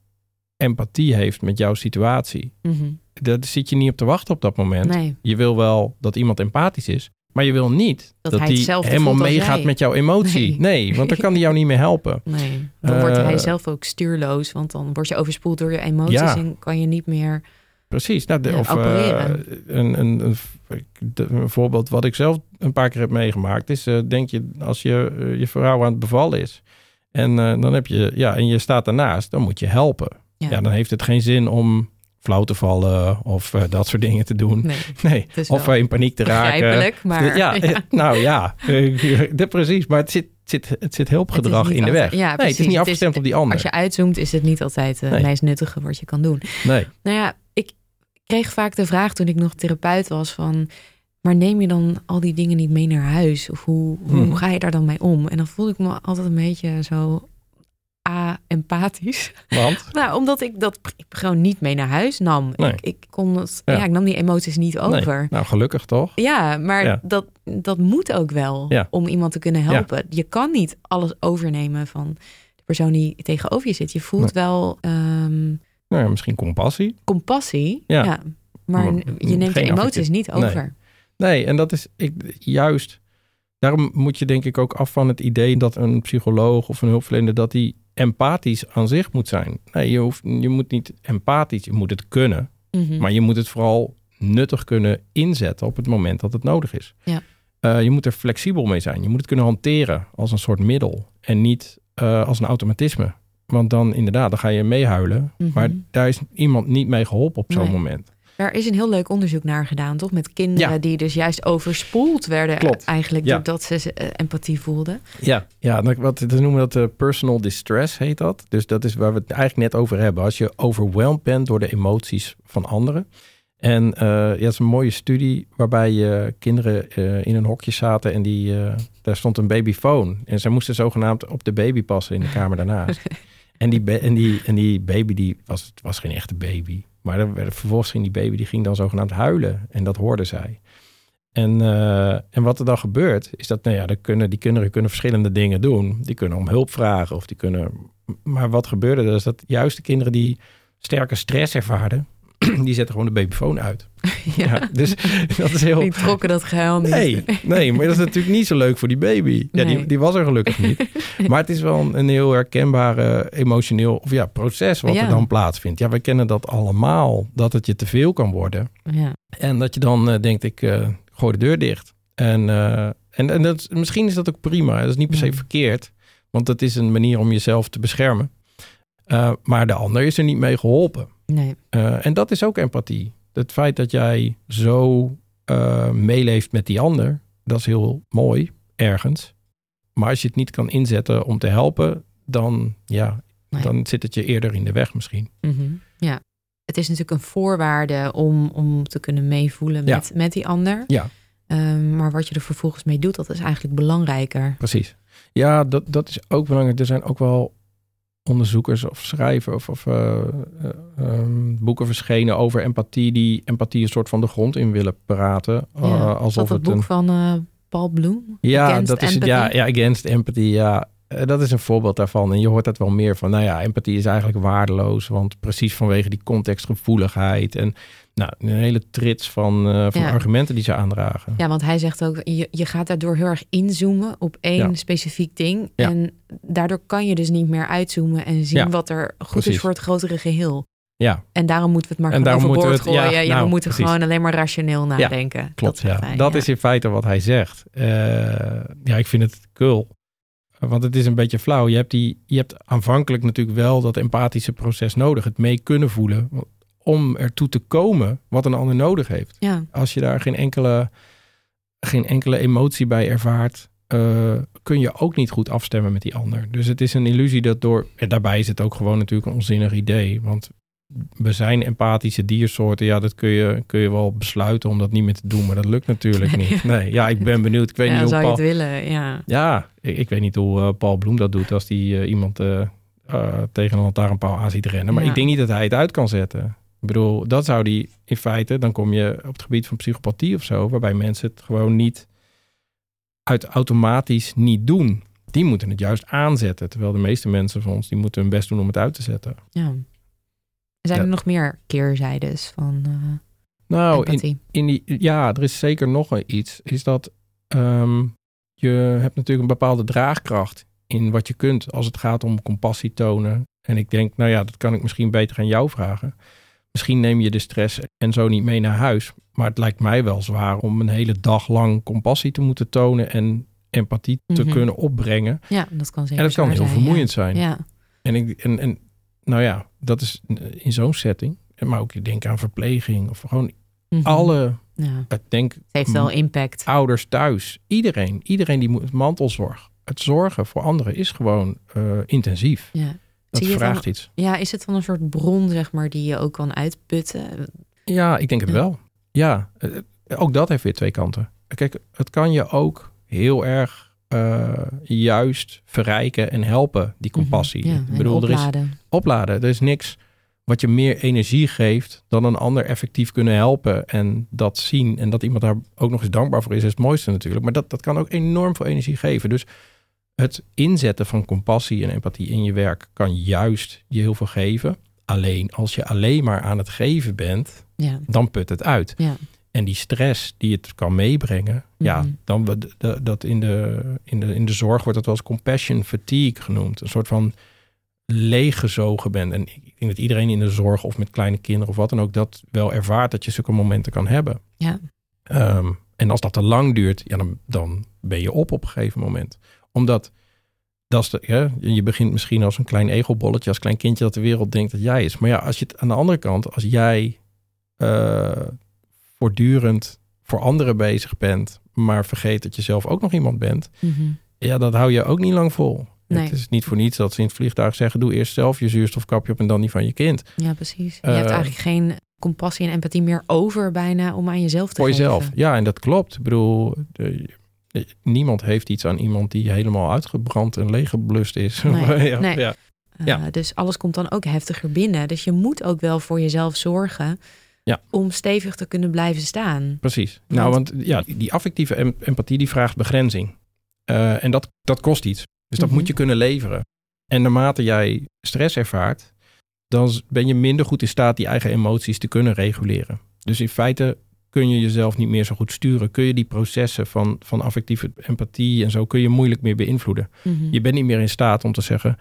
empathie heeft met jouw situatie. Mhm. Daar zit je niet op te wachten op dat moment. Nee, Je wil wel dat iemand empathisch is, maar je wil niet Dat dat, hij helemaal meegaat met jouw emotie. Nee. Nee. want dan kan hij jou niet meer helpen. nee. Dan wordt Eh, hij zelf ook stuurloos. Want dan word je overspoeld door je emoties. Ja. En kan je niet meer... Precies. Nou, de- Ja, of eh, een, een, een, de- een voorbeeld wat ik zelf een paar keer heb meegemaakt is, eh, denk je, als je eh, je vrouw aan het bevallen is en dan heb je, ja, en je staat ernaast, dan moet je helpen. Ja, Ja, dan heeft het geen zin om flauw te vallen of dat soort dingen te doen. nee, of in paniek te raken. Maar ja, nou ja, de, precies. Maar het zit, zit, het zit hulpgedrag in de weg. ja, nee, het is niet is- afgestemd op die ander. als je uitzoomt is het niet altijd het Nee. meest nuttige wat je kan doen. Nee, Nou ja, kreeg vaak de vraag toen ik nog therapeut was van... maar neem je dan al die dingen niet mee naar huis? Of hoe, hoe Mhm. ga je daar dan mee om? En dan voelde ik me altijd een beetje zo a-empathisch. want Nou, omdat ik dat gewoon niet mee naar huis nam. Nee. Ik, ik kon het, ja. Ja. ik nam die emoties niet over. nee. nou gelukkig toch? Ja, maar Ja. Dat, dat moet ook wel Ja. om iemand te kunnen helpen. Je kan niet alles overnemen van de persoon die tegenover je zit. Je voelt wel ehm, Nou ja, misschien compassie. compassie, ja. Ja. maar Maar je neemt de emoties niet over. Nee, en dat is ik, juist. Daarom moet je denk ik ook af van het idee dat een psycholoog of een hulpverlener dat die empathisch aan zich moet zijn. Nee, je, hoeft, je moet niet empathisch, je moet het kunnen, Mhm. maar je moet het vooral nuttig kunnen inzetten op het moment dat het nodig is. Ja. Eh, je moet er flexibel mee zijn. Je moet het kunnen hanteren als een soort middel en niet eh, als een automatisme. Want dan inderdaad, dan ga je meehuilen. Mhm. Maar daar is iemand niet mee geholpen op zo'n Nee. moment. Daar is een heel leuk onderzoek naar gedaan, toch? Met kinderen Ja. die dus juist overspoeld werden Klopt. eigenlijk Ja. doordat ze eh, empathie voelden. Ja, ja wat, dat noemen we dat eh, personal distress, heet dat. Dus dat is waar we het eigenlijk net over hebben. Als je overwhelmed bent door de emoties van anderen. En eh, ja, is een mooie studie waarbij je kinderen in een hokje zaten en die, daar stond een babyfoon. En zij moesten zogenaamd op de baby passen in de kamer daarnaast. en, die en, die, en die baby die was, het was geen echte baby. Maar werd, vervolgens ging die baby die ging dan zogenaamd huilen. En dat hoorde zij. En, eh, en wat er dan gebeurt, is dat nou ja, kunnen, die kinderen kunnen verschillende dingen doen. Die kunnen om hulp vragen of die kunnen. Maar wat gebeurde er is dat juist de kinderen die sterke stress ervaarden, die zetten gewoon de babyfoon uit. Ja. dus dat is heel. Die trokken dat gehuil niet. Nee, nee, maar dat is natuurlijk niet zo leuk voor die baby. Ja, Nee. die, die was er gelukkig niet. Maar het is wel een, een heel herkenbare emotioneel of ja, proces wat Ja. er dan plaatsvindt. Ja, we kennen dat allemaal, dat het je te veel kan worden. Ja. En dat je dan eh, denkt, ik eh, gooi de deur dicht. En, eh, en, en dat, is- misschien is dat ook prima. Dat is niet per se verkeerd. Want dat is een manier om jezelf te beschermen. Maar de ander is er niet mee geholpen. Nee. Eh, en dat is ook empathie. Het feit dat jij zo eh, meeleeft met die ander, dat is heel mooi ergens. Maar als je het niet kan inzetten om te helpen, dan, ja, Nee. dan zit het je eerder in de weg misschien. Mhm. Ja. het is natuurlijk een voorwaarde om, om te kunnen meevoelen Ja. met, met die ander. Ja. Ehm, maar wat je er vervolgens mee doet, dat is eigenlijk belangrijker. Precies. Ja, dat, dat is ook belangrijk. Er zijn ook wel onderzoekers of schrijvers of, of eh, eh, ehm, boeken verschenen over empathie, die empathie een soort van de grond in willen praten. Ja. Uh, Is alsof dat het het boek een. van eh, Paul Bloem? Ja, Against dat is het. Ja, ja, against empathy. Ja, Eh, dat is een voorbeeld daarvan. En je hoort dat wel meer van. Nou ja, empathie is eigenlijk waardeloos, want precies vanwege die contextgevoeligheid en nou, een hele trits van, eh, van Ja. argumenten die ze aandragen. Ja, want hij zegt ook, je, je gaat daardoor heel erg inzoomen op één Ja. specifiek ding. Ja. En daardoor kan je dus niet meer uitzoomen en zien wat er goed precies. is voor het grotere geheel. Ja, En daarom moeten we het maar En gewoon daarom overboord moeten we het- gooien. ja, Ja, we nou, moeten precies. gewoon alleen maar rationeel nadenken. Klopt, hij, dat ja. is in feite wat hij zegt. Eh, ja, ik vind het cool. Want het is een beetje flauw. Je hebt, die, je hebt aanvankelijk natuurlijk wel dat empathische proces nodig. Het mee kunnen voelen. Om ertoe te komen wat een ander nodig heeft. Ja, Als je daar geen enkele, geen enkele emotie bij ervaart. eh, kun je ook niet goed afstemmen met die ander. Dus het is een illusie dat door. En daarbij is het ook gewoon natuurlijk een onzinnig idee. Want we zijn empathische diersoorten. Ja, dat kun je, kun je wel besluiten om dat niet meer te doen. Maar dat lukt natuurlijk niet. Nee, ja, ik ben benieuwd. Ik weet ja niet hoe zou je Paul... het willen. Ja. Ja, ik, ik weet niet hoe eh, Paul Bloem dat doet als hij iemand eh, eh, tegen een lantaarnpaal aan ziet rennen. Maar Ja. ik denk niet dat hij het uit kan zetten. Ik bedoel, dat zou die in feite, dan kom je op het gebied van psychopathie of zo, waarbij mensen het gewoon niet uit automatisch niet doen. Die moeten het juist aanzetten. Terwijl de meeste mensen van ons, die moeten hun best doen om het uit te zetten. ja. Zijn Ja. er nog meer keerzijdes van eh Nou, in, die, ja, er is zeker nog een iets. Is dat ehm, je hebt natuurlijk een bepaalde draagkracht in wat je kunt als het gaat om compassie tonen. En ik denk, nou ja, dat kan ik misschien beter aan jou vragen. Misschien neem je de stress en zo niet mee naar huis. Maar het lijkt mij wel zwaar om een hele dag lang compassie te moeten tonen en empathie te Mhm. kunnen opbrengen. Ja, dat kan zeker En dat kan heel zijn, vermoeiend zijn. Ja. En, ik, en, en nou ja, dat is in zo'n setting. Maar ook ik denk aan verpleging of gewoon Mhm. alle, Ja. ik denk Het heeft wel impact. ouders thuis, iedereen, iedereen die moet mantelzorg. Het zorgen voor anderen is gewoon eh, intensief. Ja. Dat Zie vraagt dan- iets. ja, is het dan een soort bron, zeg maar, die je ook kan uitputten? Ja, ik denk het wel. Ja, eh, ook dat heeft weer twee kanten. Kijk, het kan je ook heel erg eh, juist verrijken en helpen, die compassie. Mhm. Ja, ik bedoel, er is opladen. opladen. Er is niks wat je meer energie geeft dan een ander effectief kunnen helpen en dat zien. En dat iemand daar ook nog eens dankbaar voor is, is het mooiste natuurlijk. Maar dat, dat kan ook enorm veel energie geven. Dus het inzetten van compassie en empathie in je werk kan juist je heel veel geven. Alleen als je alleen maar aan het geven bent, Ja. dan put het uit. Ja. En die stress die het kan meebrengen, ja, Mhm. dan dat in de, in, de, in de zorg wordt dat wel eens compassion fatigue genoemd. Een soort van leeggezogen bent. En ik denk dat iedereen in de zorg of met kleine kinderen of wat dan ook dat wel ervaart dat je zulke momenten kan hebben. Ja. Ehm, en als dat te lang duurt, ja, dan, dan ben je op op een gegeven moment. Omdat dat is de, ja, je begint misschien als een klein egelbolletje, als klein kindje dat de wereld denkt dat jij is. Maar ja, als je het aan de andere kant, als jij eh, voortdurend voor anderen bezig bent, maar vergeet dat je zelf ook nog iemand bent, Mhm. ja, dat hou je ook niet lang vol. Nee. Het is niet voor niets dat ze in het vliegtuig zeggen: doe eerst zelf je zuurstofkapje op en dan die van je kind. Ja, precies. Je Eh, hebt eigenlijk geen compassie en empathie meer over bijna om aan jezelf te Voor geven. jezelf. Ja, en dat klopt. Ik bedoel, niemand heeft iets aan iemand die helemaal uitgebrand en leeggeblust is. Nee, ja, nee. ja. Uh, Ja. Dus alles komt dan ook heftiger binnen. Dus je moet ook wel voor jezelf zorgen Ja. om stevig te kunnen blijven staan. Precies. Nou, want ja, die- affectieve em- empathie die vraagt begrenzing. Eh, en dat, dat kost iets. Dus dat Mhm. moet je kunnen leveren. En naarmate jij stress ervaart, dan ben je minder goed in staat die eigen emoties te kunnen reguleren. Dus in feite kun je jezelf niet meer zo goed sturen. Kun je die processen van, van affectieve empathie en zo, kun je moeilijk meer beïnvloeden. Mhm. Je bent niet meer in staat om te zeggen,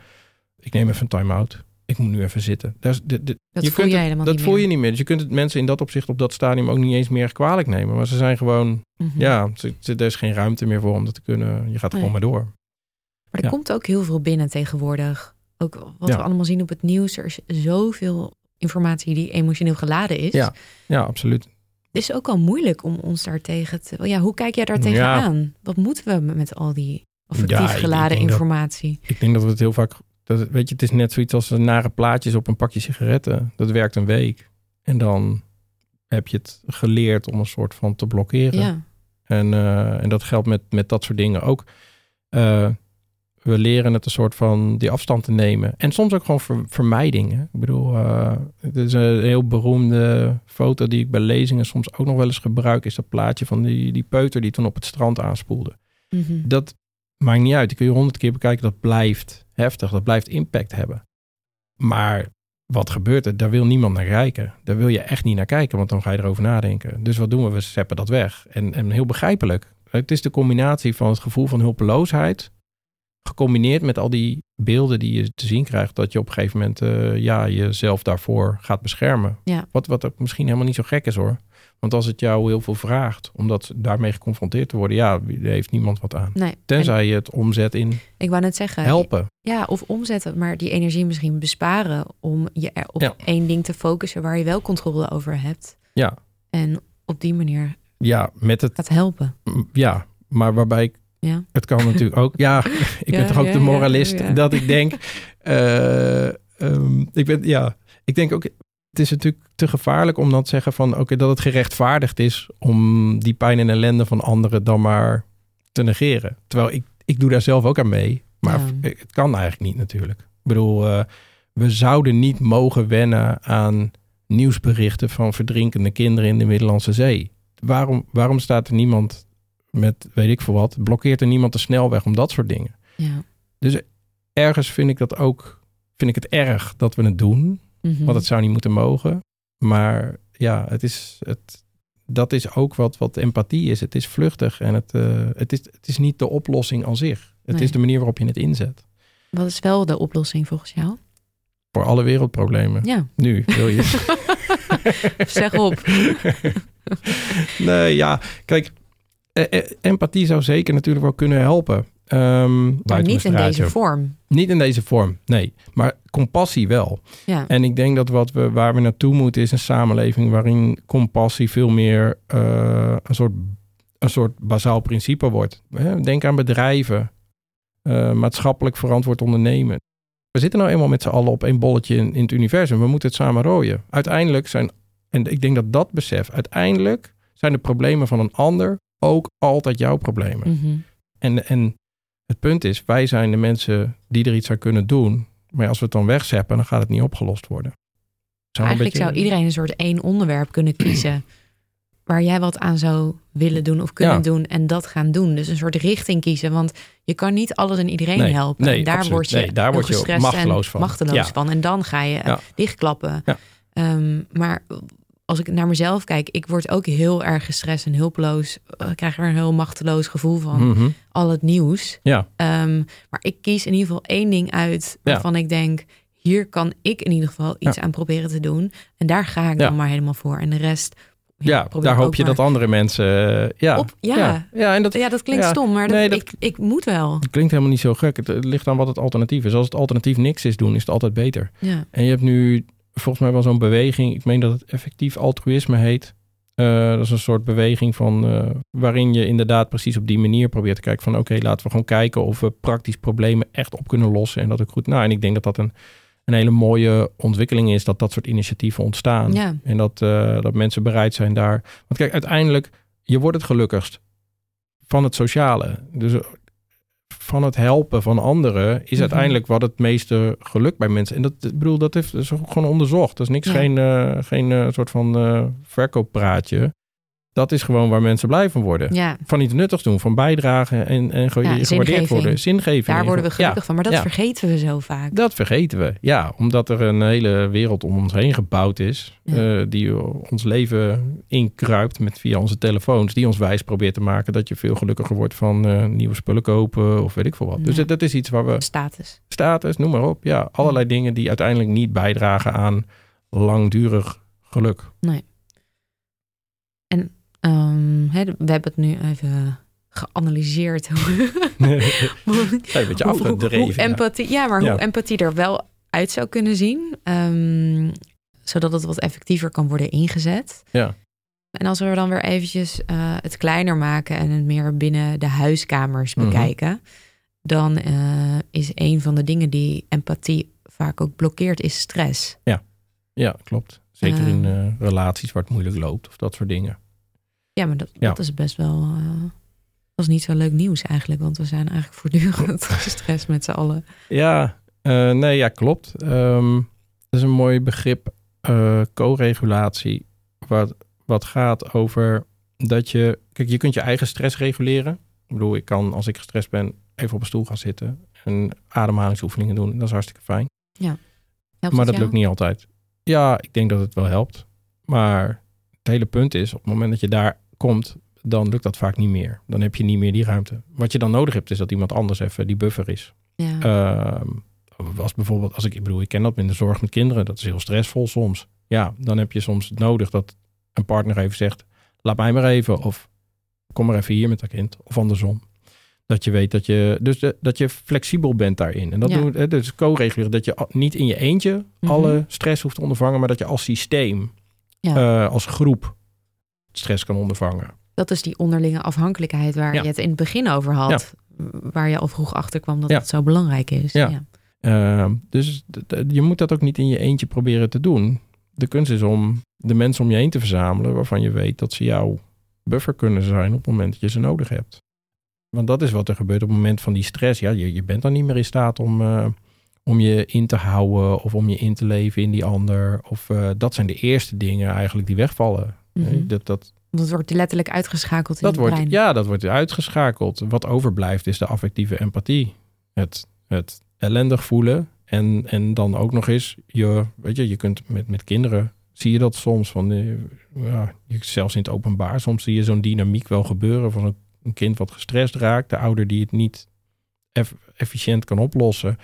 ik neem even een time-out. Ik moet nu even zitten. Dat, is, de, de, dat je voel kunt je het- dat niet voel meer. je niet meer. Dus je kunt het mensen in dat opzicht op dat stadium ook niet eens meer kwalijk nemen. Maar ze zijn gewoon, Mhm. ja, ze- er is geen ruimte meer voor om dat te kunnen. Je gaat Nee. gewoon maar door. Maar er Ja. komt ook heel veel binnen tegenwoordig. Ook wat Ja. we allemaal zien op het nieuws. Er is zoveel informatie die emotioneel geladen is. Ja. Ja, absoluut. Het is ook al moeilijk om ons daartegen te... Ja, hoe kijk jij daar Ja. tegenaan? Wat moeten we met al die affectief Ja, ik- geladen dat- informatie? Ik denk dat we het heel vaak, dat, weet je, het is net zoiets als nare plaatjes op een pakje sigaretten. Dat werkt een week. En dan heb je het geleerd om een soort van te blokkeren. Ja. En, eh, en dat geldt met, met dat soort dingen ook. Eh, we leren het een soort van die afstand te nemen. En soms ook gewoon ver, vermijding. hè. Ik bedoel, eh het is een heel beroemde foto die ik bij lezingen soms ook nog wel eens gebruik. Is dat plaatje van die, die peuter die toen op het strand aanspoelde. Mhm. Dat maakt niet uit. Die kun je honderd keer bekijken. Dat blijft heftig. Dat blijft impact hebben. Maar wat gebeurt er? Daar wil niemand naar kijken. Daar wil je echt niet naar kijken, want dan ga je erover nadenken. Dus wat doen we? We zeppen dat weg. En, en heel begrijpelijk. Het is de combinatie van het gevoel van hulpeloosheid. Gecombineerd met al die beelden die je te zien krijgt. Dat je op een gegeven moment eh, ja, jezelf daarvoor gaat beschermen. Ja. Wat, wat ook misschien helemaal niet zo gek is hoor. Want als het jou heel veel vraagt om dat daarmee geconfronteerd te worden. Ja, daar heeft niemand wat aan. Nee. En Tenzij je het omzet in ik wou net zeggen, helpen. ja, of omzetten, maar die energie misschien besparen om je er op Ja. één ding te focussen waar je wel controle over hebt. Ja, En op die manier ja, met het gaat helpen. Ja, maar waarbij ik, Ja. het kan natuurlijk ook. Ja, ik Ja, ben toch ook ja, de moralist dat ik denk. eh, ehm, ik ben, ja, ik denk ook. Het is natuurlijk te gevaarlijk om dan te zeggen van oké, dat het gerechtvaardigd is om die pijn en ellende van anderen dan maar te negeren. Terwijl ik, ik doe daar zelf ook aan mee. Maar Ja. het kan eigenlijk niet natuurlijk. Ik bedoel, eh, we zouden niet mogen wennen aan nieuwsberichten van verdrinkende kinderen in de Middellandse Zee. Waarom, waarom staat er niemand met weet ik veel wat? Blokkeert er niemand de snelweg om dat soort dingen? Ja. Ergens vind ik dat ook, vind ik het erg dat we het doen. Mhm. Want het zou niet moeten mogen. Maar ja, het is, het, dat is ook wat, wat empathie is. Het is vluchtig en het, eh, het, is, het is niet de oplossing aan zich. Het Nee. is de manier waarop je het inzet. Wat is wel de oplossing volgens jou? Voor alle wereldproblemen. Ja, Nu wil je. zeg op. nee, ja, kijk, empathie zou zeker natuurlijk wel kunnen helpen. Ehm, Maar niet in deze vorm. Niet in deze vorm, nee. Maar compassie wel. Ja. En ik denk dat wat we, waar we naartoe moeten is een samenleving waarin compassie veel meer eh, een, soort, een soort bazaal principe wordt. Hè, Denk aan bedrijven, eh, maatschappelijk verantwoord ondernemen. We zitten nou eenmaal met z'n allen op één bolletje in, in het universum. We moeten het samen rooien. Uiteindelijk zijn, en ik denk dat dat besef, uiteindelijk zijn de problemen van een ander ook altijd jouw problemen. Mhm. En, en het punt is, wij zijn de mensen die er iets aan kunnen doen. Maar als we het dan wegzeppen, dan gaat het niet opgelost worden. Zou Eigenlijk beetje- zou iedereen een soort één onderwerp kunnen kiezen. Waar jij wat aan zou willen doen of kunnen Ja. doen en dat gaan doen. Dus een soort richting kiezen. Want je kan niet alles en iedereen Nee, helpen. nee, en daar absoluut. word je, Nee, daar word je machteloos van. machteloos Ja. van. En dan ga je Ja. dichtklappen. Ehm, maar als ik naar mezelf kijk, ik word ook heel erg gestrest en hulpeloos. Eh, Ik krijg er een heel machteloos gevoel van. Mhm. Al het nieuws. Ja, Ehm, maar ik kies in ieder geval één ding uit Ja. waarvan ik denk, hier kan ik in ieder geval iets Ja. aan proberen te doen. En daar ga ik Ja. dan maar helemaal voor. En de rest. ja, probeer daar hoop je maar- dat andere mensen... eh, ja. Op- ja. ja. Ja, en dat Ja, dat klinkt Ja. stom, maar dat, Nee, dat- ik, ik moet wel. klinkt helemaal niet zo gek. Het, het ligt aan wat het alternatief is. Als het alternatief niks is doen, is het altijd beter. Ja. En je hebt nu volgens mij wel zo'n beweging. Ik meen dat het effectief altruïsme heet. Eh, dat is een soort beweging van eh, waarin je inderdaad precies op die manier probeert te kijken van oké, laten we gewoon kijken of we praktisch problemen echt op kunnen lossen en dat ook goed. Nou, en ik denk dat dat een, een hele mooie ontwikkeling is dat dat soort initiatieven ontstaan Ja. en dat, eh, dat mensen bereid zijn daar. Want kijk, uiteindelijk je wordt het gelukkigst van het sociale. Dus van het helpen van anderen is Mhm. uiteindelijk wat het meeste geluk bij mensen. En dat ik bedoel, dat heeft, dat is ook gewoon onderzocht. Dat is niks, Ja. geen, eh, geen eh, soort van eh, verkooppraatje. Dat is gewoon waar mensen blij van worden. ja, Van iets nuttigs doen, van bijdragen en, en ge- Ja, gewaardeerd zingeving. worden. Zingeving. daar worden we Ja, gelukkig van. Maar dat vergeten we zo vaak. dat vergeten we. Ja, omdat er een hele wereld om ons heen gebouwd is. Eh, die ons leven inkruipt met via onze telefoons. Die ons wijs probeert te maken dat je veel gelukkiger wordt van eh, nieuwe spullen kopen of weet ik veel wat. Dus dat- dat is iets waar we Status. status, noem maar op. Ja, allerlei dingen die uiteindelijk niet bijdragen aan langdurig geluk. Ehm, we hebben het nu even geanalyseerd. hoe, Een beetje hoe- afgedreven. Hoe, ja. empathie, ja, maar Ja. hoe empathie er wel uit zou kunnen zien. ehm, zodat het wat effectiever kan worden ingezet. Ja. En als we dan weer eventjes eh, het kleiner maken en het meer binnen de huiskamers Mhm. bekijken, dan eh, is een van de dingen die empathie vaak ook blokkeert, is stress. Ja, klopt. Zeker in Eh. eh, relaties waar het moeilijk loopt of dat soort dingen. Ja, maar dat, Ja. dat is best wel. eh, dat is niet zo leuk nieuws eigenlijk, want we zijn eigenlijk voortdurend gestrest met z'n allen. Ja, eh, nee, ja, klopt. Ehm, dat is een mooi begrip, eh, co-regulatie, wat, wat gaat over dat je... Kijk, je kunt je eigen stress reguleren. Ik bedoel, ik kan als ik gestrest ben even op een stoel gaan zitten en ademhalingsoefeningen doen. Dat is hartstikke fijn. Helpt maar dat jou? lukt niet altijd. Ja, ik denk dat het wel helpt. Maar het hele punt is, op het moment dat je daar komt, dan lukt dat vaak niet meer. Dan heb je niet meer die ruimte. Wat je dan nodig hebt, is dat iemand anders even die buffer is. Ja. Ehm, als bijvoorbeeld, als ik, ik bedoel, ik ken dat in de zorg met kinderen, dat is heel stressvol soms. Ja, dan heb je soms nodig dat een partner even zegt, laat mij maar even, of kom maar even hier met dat kind, of andersom. Dat je weet dat je, dus de- dat je flexibel bent daarin. En dat Ja. doen we, dus co-reguleren, dat je niet in je eentje Mhm. alle stress hoeft te ondervangen, maar dat je als systeem, Ja. eh, als groep, stress kan ondervangen. dat is die onderlinge afhankelijkheid waar Ja. je het in het begin over had. Waar je al vroeg achter kwam dat het zo belangrijk is. Ja. Ehm, dus je moet dat ook niet in je eentje proberen te doen. De kunst is om de mensen om je heen te verzamelen waarvan je weet dat ze jouw buffer kunnen zijn op het moment dat je ze nodig hebt. Want dat is wat er gebeurt op het moment van die stress. Ja, je, je bent dan niet meer in staat om, eh, om je in te houden of om je in te leven in die ander. Of eh, dat zijn de eerste dingen eigenlijk die wegvallen. Mhm. Eh, Dat, dat, het wordt letterlijk uitgeschakeld in dat het wordt, brein. ja, dat wordt uitgeschakeld. Wat overblijft is de affectieve empathie. Het, het ellendig voelen. En, en dan ook nog eens, je, weet je, je kunt met, met kinderen, zie je dat soms. Van, eh, ja, je- zelfs in het openbaar, soms zie je zo'n dynamiek wel gebeuren van een, een kind wat gestrest raakt. De ouder die het niet eff- efficiënt kan oplossen.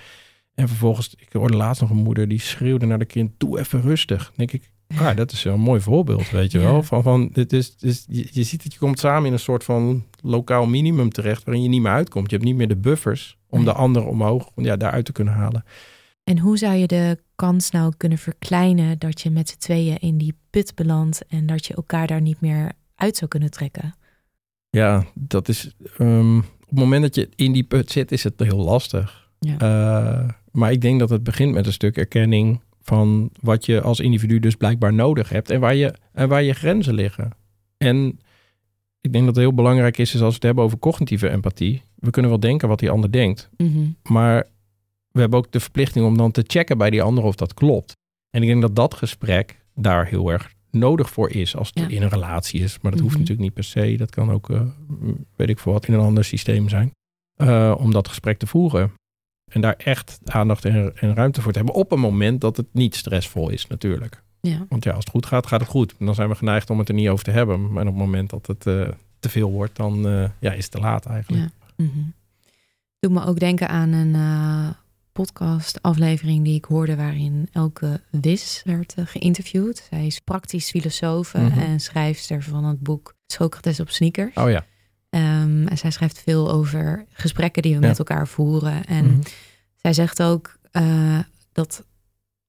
En vervolgens, ik hoorde laatst nog een moeder die schreeuwde naar de kind, doe even rustig. Dan denk ik, Ah, dat is wel een mooi voorbeeld, weet je Ja. wel. Van, van, dit is, is, je, je ziet dat je komt samen in een soort van lokaal minimum terecht... waarin je niet meer uitkomt. Je hebt niet meer de buffers om Nee. de ander omhoog om, ja, daaruit te kunnen halen. En hoe zou je de kans nou kunnen verkleinen dat je met z'n tweeën in die put belandt en dat je elkaar daar niet meer uit zou kunnen trekken? Ja, dat is... ehm, op het moment dat je in die put zit, is het heel lastig. Ja. Eh, maar ik denk dat het begint met een stuk erkenning... van wat je als individu dus blijkbaar nodig hebt... en waar je, en waar je grenzen liggen. En ik denk dat het heel belangrijk is... is als we het hebben over cognitieve empathie... we kunnen wel denken wat die ander denkt... Mhm. Maar we hebben ook de verplichting om dan te checken bij die ander of dat klopt. En ik denk dat dat gesprek daar heel erg nodig voor is als het Ja. in een relatie is. Maar dat hoeft Mhm. natuurlijk niet per se. Dat kan ook, eh, weet ik veel wat, in een ander systeem zijn. Eh, om dat gesprek te voeren. En daar echt aandacht en, en ruimte voor te hebben. Op een moment dat het niet stressvol is natuurlijk. Ja. Want ja, als het goed gaat, gaat het goed. En dan zijn we geneigd om het er niet over te hebben. Maar op het moment dat het eh, te veel wordt, dan eh, ja, is het te laat eigenlijk. Ja. Mhm. Doet me ook denken aan een eh, podcast-aflevering die ik hoorde waarin Elke Wis werd geïnterviewd. Zij is praktisch filosoof Mhm. en schrijfster van het boek Socrates op sneakers. Oh ja. Ehm, en zij schrijft veel over gesprekken die we Ja. met elkaar voeren. En Mhm. zij zegt ook eh, dat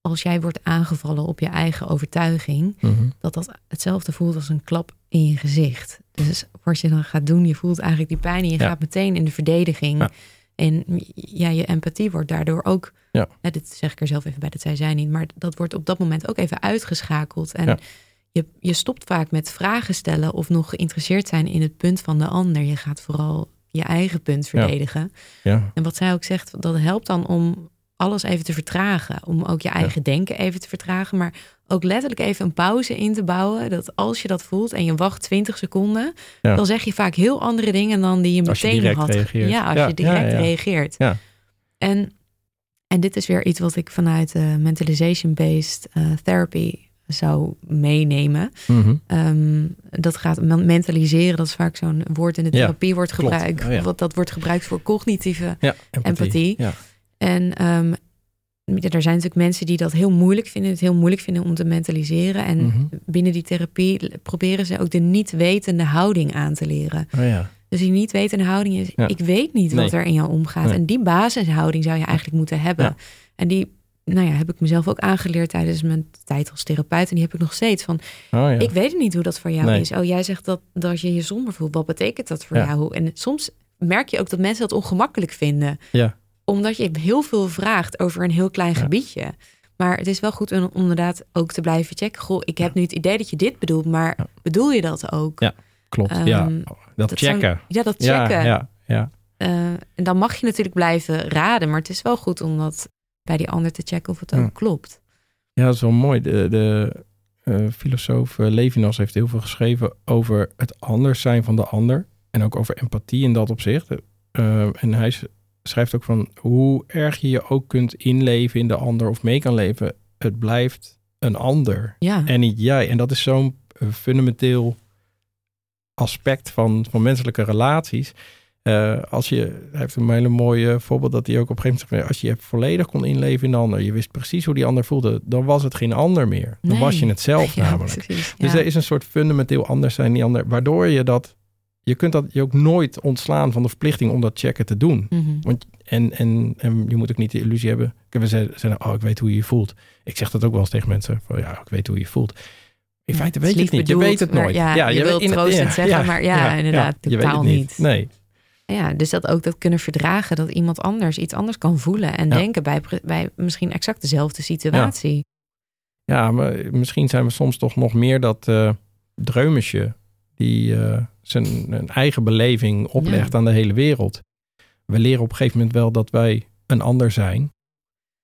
als jij wordt aangevallen op je eigen overtuiging, Mhm. dat dat hetzelfde voelt als een klap in je gezicht. Dus wat je dan gaat doen, je voelt eigenlijk die pijn en je Ja. gaat meteen in de verdediging. Ja. En ja, je empathie wordt daardoor ook, Ja. hè, dit zeg ik er zelf even bij, dat zij niet, maar dat wordt op dat moment ook even uitgeschakeld. En Ja. Je, je stopt vaak met vragen stellen of nog geïnteresseerd zijn in het punt van de ander. Je gaat vooral je eigen punt verdedigen. Ja. En wat zij ook zegt, dat helpt dan om alles even te vertragen. Om ook je eigen denken even te vertragen. Maar ook letterlijk even een pauze in te bouwen. Dat als je dat voelt en je wacht 20 seconden. Ja. Dan zeg je vaak heel andere dingen dan die je Als je meteen direct had. reageert. Ja, als Ja, je direct ja, reageert. Ja. En, en dit is weer iets wat ik vanuit eh, mentalization-based eh, therapy zou meenemen. Mhm. Ehm, dat gaat men- mentaliseren, dat is vaak zo'n woord in de Ja, therapie wordt gebruikt. Oh ja. wat, dat wordt gebruikt voor cognitieve Ja, Empathie. Ja. En ehm, er zijn natuurlijk mensen die dat heel moeilijk vinden, het heel moeilijk vinden om te mentaliseren. En Mhm. binnen die therapie proberen ze ook de niet wetende houding aan te leren. Oh ja. Dus die niet wetende houding is, ik weet niet wat er in jou omgaat. Nee. En die basishouding zou je eigenlijk moeten hebben. En die, nou ja, heb ik mezelf ook aangeleerd tijdens mijn tijd als therapeut. En die heb ik nog steeds van, Oh ja. ik weet niet hoe dat voor jou Nee. is. Oh, jij zegt dat, dat je je somber voelt. Wat betekent dat voor Ja. jou? En soms merk je ook dat mensen dat ongemakkelijk vinden Ja. omdat je heel veel vraagt over een heel klein gebiedje. Maar het is wel goed om inderdaad ook te blijven checken. Goh, ik heb nu het idee dat je dit bedoelt, maar bedoel je dat ook? Ja, klopt. ja, Ehm, dat, dat checken. zijn- ja, dat checken. ja, ja. Eh, en dan mag je natuurlijk blijven raden, maar het is wel goed om dat bij die ander te checken of het ook klopt. Ja, dat is wel mooi. De, de eh, filosoof eh, Levinas heeft heel veel geschreven over het anders zijn van de ander. En ook over empathie in dat opzicht. Eh, en hij schrijft ook van hoe erg je je ook kunt inleven in de ander of mee kan leven. Het blijft een ander Ja, en niet jij. En dat is zo'n fundamenteel aspect van, van menselijke relaties. Eh, als je, hij heeft een hele mooie voorbeeld dat hij ook op een gegeven moment als je volledig kon inleven in de ander, je wist precies hoe die ander voelde, dan was het geen ander meer. Dan Nee. was je het zelf ja, namelijk. precies. Dus ja. er is een soort fundamenteel anders zijn die ander, waardoor je dat, je kunt dat je ook nooit ontslaan van de verplichting om dat checken te doen. Mhm. Want, en, en, en je moet ook niet de illusie hebben. We zeggen, oh, ik weet hoe je je voelt. Ik zeg dat ook wel eens tegen mensen. Van, ja, ik weet hoe je je voelt. In Ja, feite weet je het niet. Je weet het maar nooit. ja, je wilt troostend zeggen, maar ja, inderdaad, je weet totaal het niet. Nee. Ja, dus dat ook dat kunnen verdragen, dat iemand anders iets anders kan voelen en Ja. denken bij, bij misschien exact dezelfde situatie. Ja, maar misschien zijn we soms toch nog meer dat eh dreumesje die eh, zijn een eigen beleving oplegt aan de hele wereld. We leren op een gegeven moment wel dat wij een ander zijn.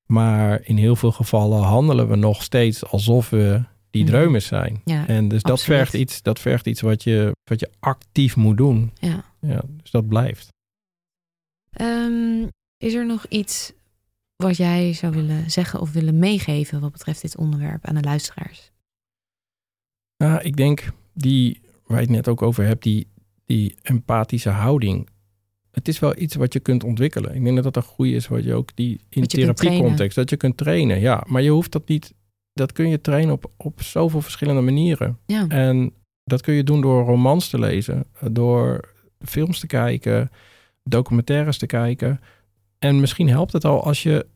Maar in heel veel gevallen handelen we nog steeds alsof we die Mhm. dreumes zijn. Ja, En dus dat vergt iets, dat vergt iets wat, je, wat je actief moet doen. ja. Ja, dus dat blijft. Ehm, is er nog iets wat jij zou willen zeggen of willen meegeven wat betreft dit onderwerp aan de luisteraars? Nou, ik denk die, waar je het net ook over hebt, die, die empathische houding. Het is wel iets wat je kunt ontwikkelen. Ik denk dat dat een goede is wat je ook die in therapiecontext, dat je kunt trainen. Ja, maar je hoeft dat niet, dat kun je trainen op, op zoveel verschillende manieren. Ja, En dat kun je doen door romans te lezen, door films te kijken, documentaires te kijken. En misschien helpt het al als je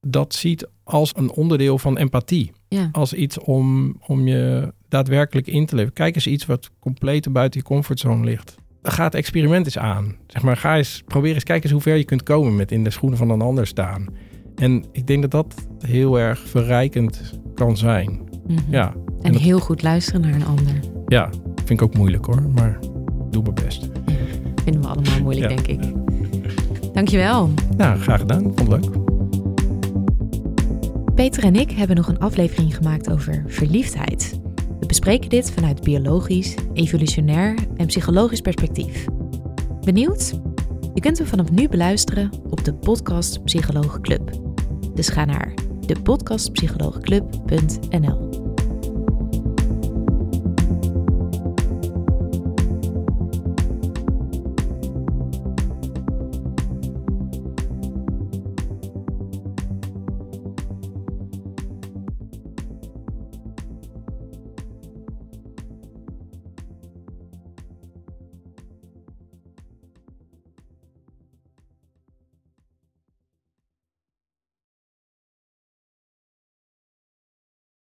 dat ziet als een onderdeel van empathie. ja. Als iets om, om je daadwerkelijk in te leven. Kijk eens iets wat compleet buiten je comfortzone ligt. Ga het experiment eens aan. Zeg maar, ga eens, probeer eens, kijk eens hoe ver je kunt komen met in de schoenen van een ander staan. En ik denk dat dat heel erg verrijkend kan zijn. Mhm. Ja, En dat- heel goed luisteren naar een ander. ja, vind ik ook moeilijk hoor, maar doe mijn best. Vinden we allemaal moeilijk, Ja. denk ik. Dankjewel. Nou, graag gedaan. Vond leuk. Peter en ik hebben nog een aflevering gemaakt over verliefdheid. We bespreken dit vanuit biologisch, evolutionair en psychologisch perspectief. Benieuwd? Je kunt hem vanaf nu beluisteren op de Podcast Psycholoog Club. Dus ga naar depodcastpsycholoogclub.nl.